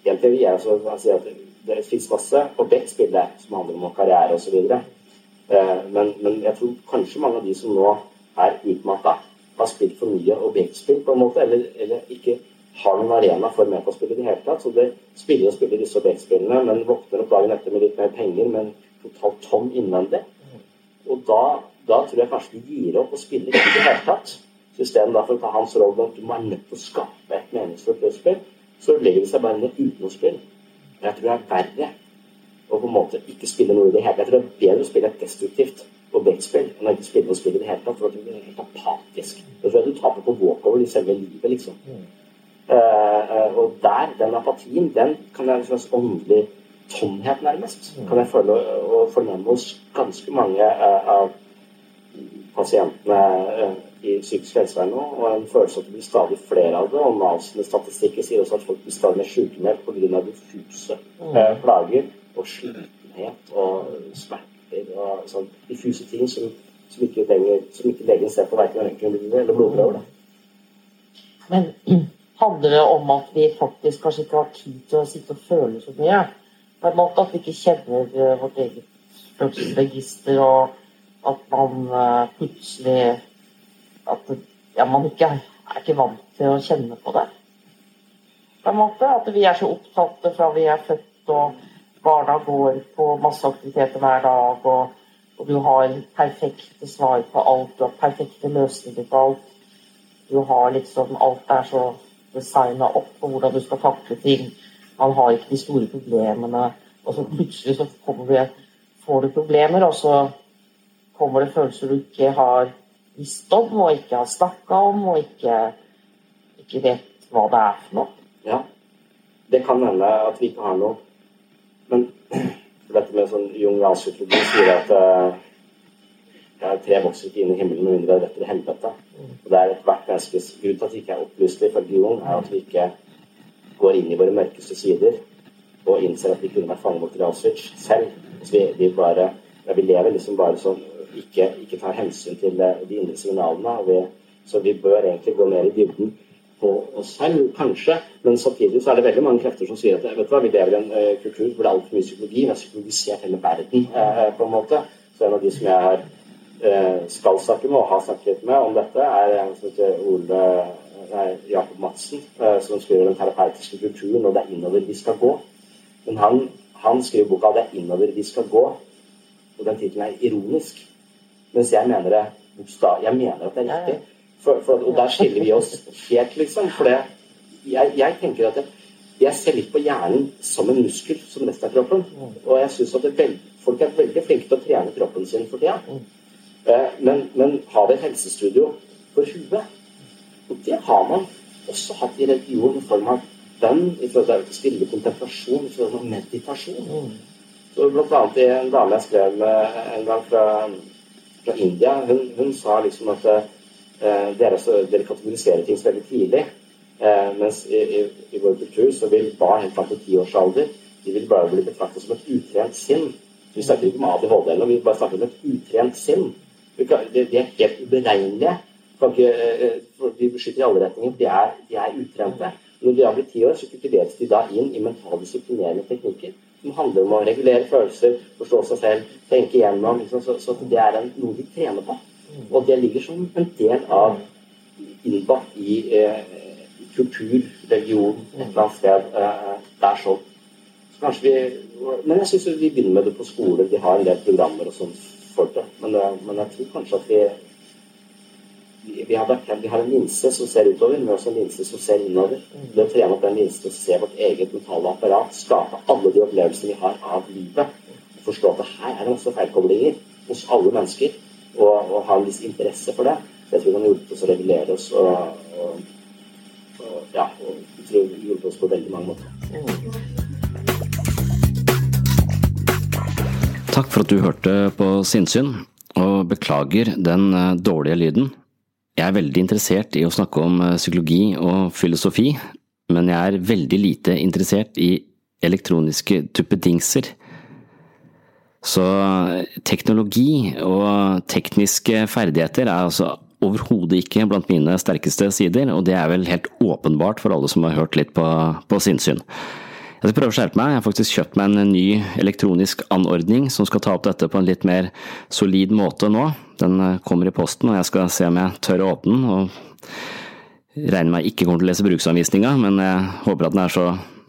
Helt til vi er altså jeg sier at det fins masse objektspill som handler om karriere osv. Eh, men, men jeg tror kanskje mange av de som nå er utmatta, har spilt for mye objektspill på en måte, eller, eller ikke har noen arena for metaspill i det hele tatt. Så det spiller og spiller disse objektspillene, men våkner opp dagen etter med litt mer penger, men totalt tom innvendig. Og da, da tror jeg kanskje de gir opp å spille i det hele tatt. Så istedenfor å ta hans rolle at du må være nødt til å skape et meningsfullt spill, så legger de seg bare ned uten å spille. Jeg tror det er verre å på en måte ikke spille noe i det hele tatt. Jeg tror det er bedre å spille et destruktivt objektspill enn å ikke spille noe spill i det hele tatt. For at du blir helt apatisk. Da tror jeg du taper på walkover i selve livet, liksom. Eh, eh, og der, den apatien, den kan være en slags åndelig tomhet, nærmest. Kan jeg føle og fornemme hos ganske mange eh, av pasientene i psykisk helsevern nå. Og en følelse at det blir stadig flere av det. Og Navs statistikker sier også at folk blir stadig mer sykemeldt pga. diffuse eh, plager og slitenhet og smerter og sånn diffuse ting som, som, ikke, lenger, som ikke legen ser på verken røntgenbilder eller blodprøver. Men handler det om at vi faktisk kanskje ikke har tid til å sitte og føle så mye? På en måte At vi ikke kjenner eh, vårt eget følelsesregister, og at man eh, plutselig At ja, man ikke er, er ikke vant til å kjenne på det. På en måte At vi er så opptatt fra vi er født, og barna går på masse aktiviteter hver dag, og, og du har perfekte svar på alt, du har perfekte løsninger på alt. Du har liksom Alt er så designa opp på hvordan du skal takle ting. Man har ikke de store problemene. Og så plutselig så det, får du problemer, og så kommer det følelser du ikke har visst om, og ikke har snakka om, og ikke, ikke vet hva det er for noe. Ja. Det kan hende at vi ikke har noe Men dette med sånn jungiansk psykologi sier at ja, tre vokser ikke inn i himmelen med mindre det er rett til helvete. Og det er ethvert menneskes grunn til at vi ikke er opplyste i religion, er at vi ikke går inn i våre mørkeste sider og innser at vi kunne vært fanget i Auschwitz selv. Så vi, vi, bare, ja, vi lever liksom bare sånn ikke, ikke tar hensyn til de indre signalene. Vi, så vi bør egentlig gå mer i dybden på oss selv, kanskje. Men samtidig så er det veldig mange krefter som sier at vet du hva, vi lever i en uh, kultur hvor det er altfor mye psykologi. Vi har psykologisert hele verden, uh, på en måte. Så en av de som jeg har, skal snakke med og har snakket med om dette, er en som heter Ole nei, Jakob Madsen, som skriver den terapeutiske kulturen, og det er innover vi skal gå. Men han, han skriver boka 'Det er innover vi skal gå', og den tittelen er ironisk. Mens jeg mener det Jeg mener at det er riktig. For, for, og der skiller vi oss helt, liksom. For det, jeg, jeg, tenker at det, jeg ser litt på hjernen som en muskel som resten av kroppen. Og jeg syns at veld, folk er veldig flinke til å trene kroppen sin for tida. Eh, men, men har vi et helsestudio for huet? Og det har man også hatt i religion i form av bønn, i forhold til stille kontemplasjon, i forhold til meditasjon. Så blant annet en dame jeg skrev med en gang fra, fra India, hun, hun sa liksom at Eh, dere, dere kategoriserer ting så veldig tidlig. Eh, mens i, i, i, vår kultur så vil barn helt fram til tiårsalder de vil bare bli betraktet som et utrent sinn. Vi snakker ikke om ADHD eller vi bare snakker om et utrent sinn. De, det er helt uberegnelige. Eh, de beskytter i alle retninger. De er, de er utrente. Når de da blir ti år, så kultiveres de da inn i mentale disiplinerende teknikker som handler om å regulere følelser, forstå seg selv, tenke igjennom. Liksom, så, så, det er en, noe de trener på. Og det ligger som en del av innbakt i eh, kultur, religion, et eller annet sted. Eh, det er sånn. Så kanskje vi, men jeg syns vi begynner med det på skole. De har en del programmer og sånn for det. Men, eh, men, jeg tror kanskje at vi vi har, vi har, en linse som ser utover, men også en linse som ser innover. Det å trene opp den linsen og se vårt eget mentale apparat, skape alle de opplevelsene vi har av livet, forstå at her er det masse feilkoblinger hos alle mennesker og, og, ha en viss interesse for det. Jeg tror det kan hjulpet oss å regulere oss og, og, og ja, og jeg tror det hjulpet oss på veldig mange måter. Takk for at du hørte på Sinnsyn, og beklager den eh, dårlige lyden. Jeg er veldig interessert i å snakke om eh, psykologi og filosofi, men jeg er veldig lite interessert i elektroniske tuppedingser. Så teknologi og tekniske ferdigheter er altså overhodet ikke blant mine sterkeste sider, og det er vel helt åpenbart for alle som har hørt litt på, på sinnssyn. Jeg skal prøve å skjerpe meg, jeg har faktisk kjøpt meg en ny elektronisk anordning som skal ta opp dette på en litt mer solid måte nå. Den eh, kommer i posten, og jeg skal se om jeg tør å åpne den. og Regner med jeg ikke kommer til å lese bruksanvisninga, men jeg håper at den er så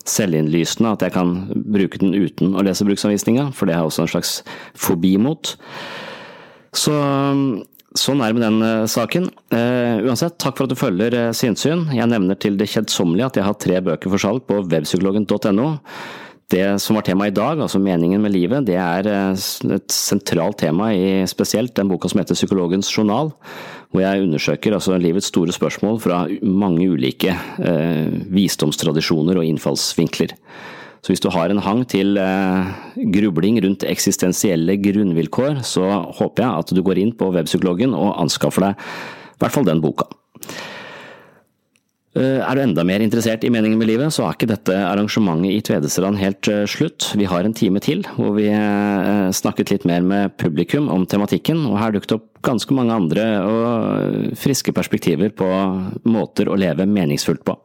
selvinnlysende at jeg kan bruke den uten å lese bruksanvisninga, for det har jeg også en slags fobi mot. Så sånn er det med den uh, saken. Uh, uansett, takk for at du følger uh, Sinnsyn. Jeg nevner til det kjedsommelige at jeg har tre bøker for salg på webpsykologen.no. Det som var temaet i dag, altså meningen med livet, det er et sentralt tema i spesielt den boka som heter Psykologens journal hvor jeg undersøker altså livets store spørsmål fra mange ulike eh, visdomstradisjoner og innfallsvinkler. Så hvis du har en hang til eh, grubling rundt eksistensielle grunnvilkår, så håper jeg at du går inn på webpsykologen og anskaffer deg i hvert fall den boka. Eh, er du enda mer interessert i meningen med livet, så er ikke dette arrangementet i Tvedestrand helt eh, slutt. Vi har en time til hvor vi snakket litt mer med publikum om tematikken, og her dukket opp ganske mange andre og friske perspektiver på måter å leve meningsfullt på.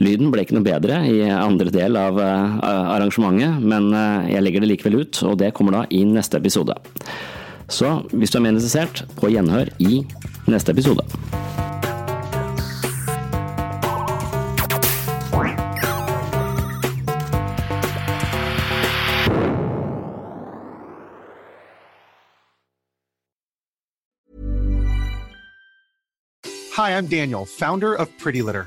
Lyden ble ikke noe bedre i andre del av arrangementet, men jeg legger det likevel ut, og det kommer da i neste episode. Så hvis du er mer interessert, på gjenhør i neste episode. Hi, I'm Daniel, founder of Pretty Litter.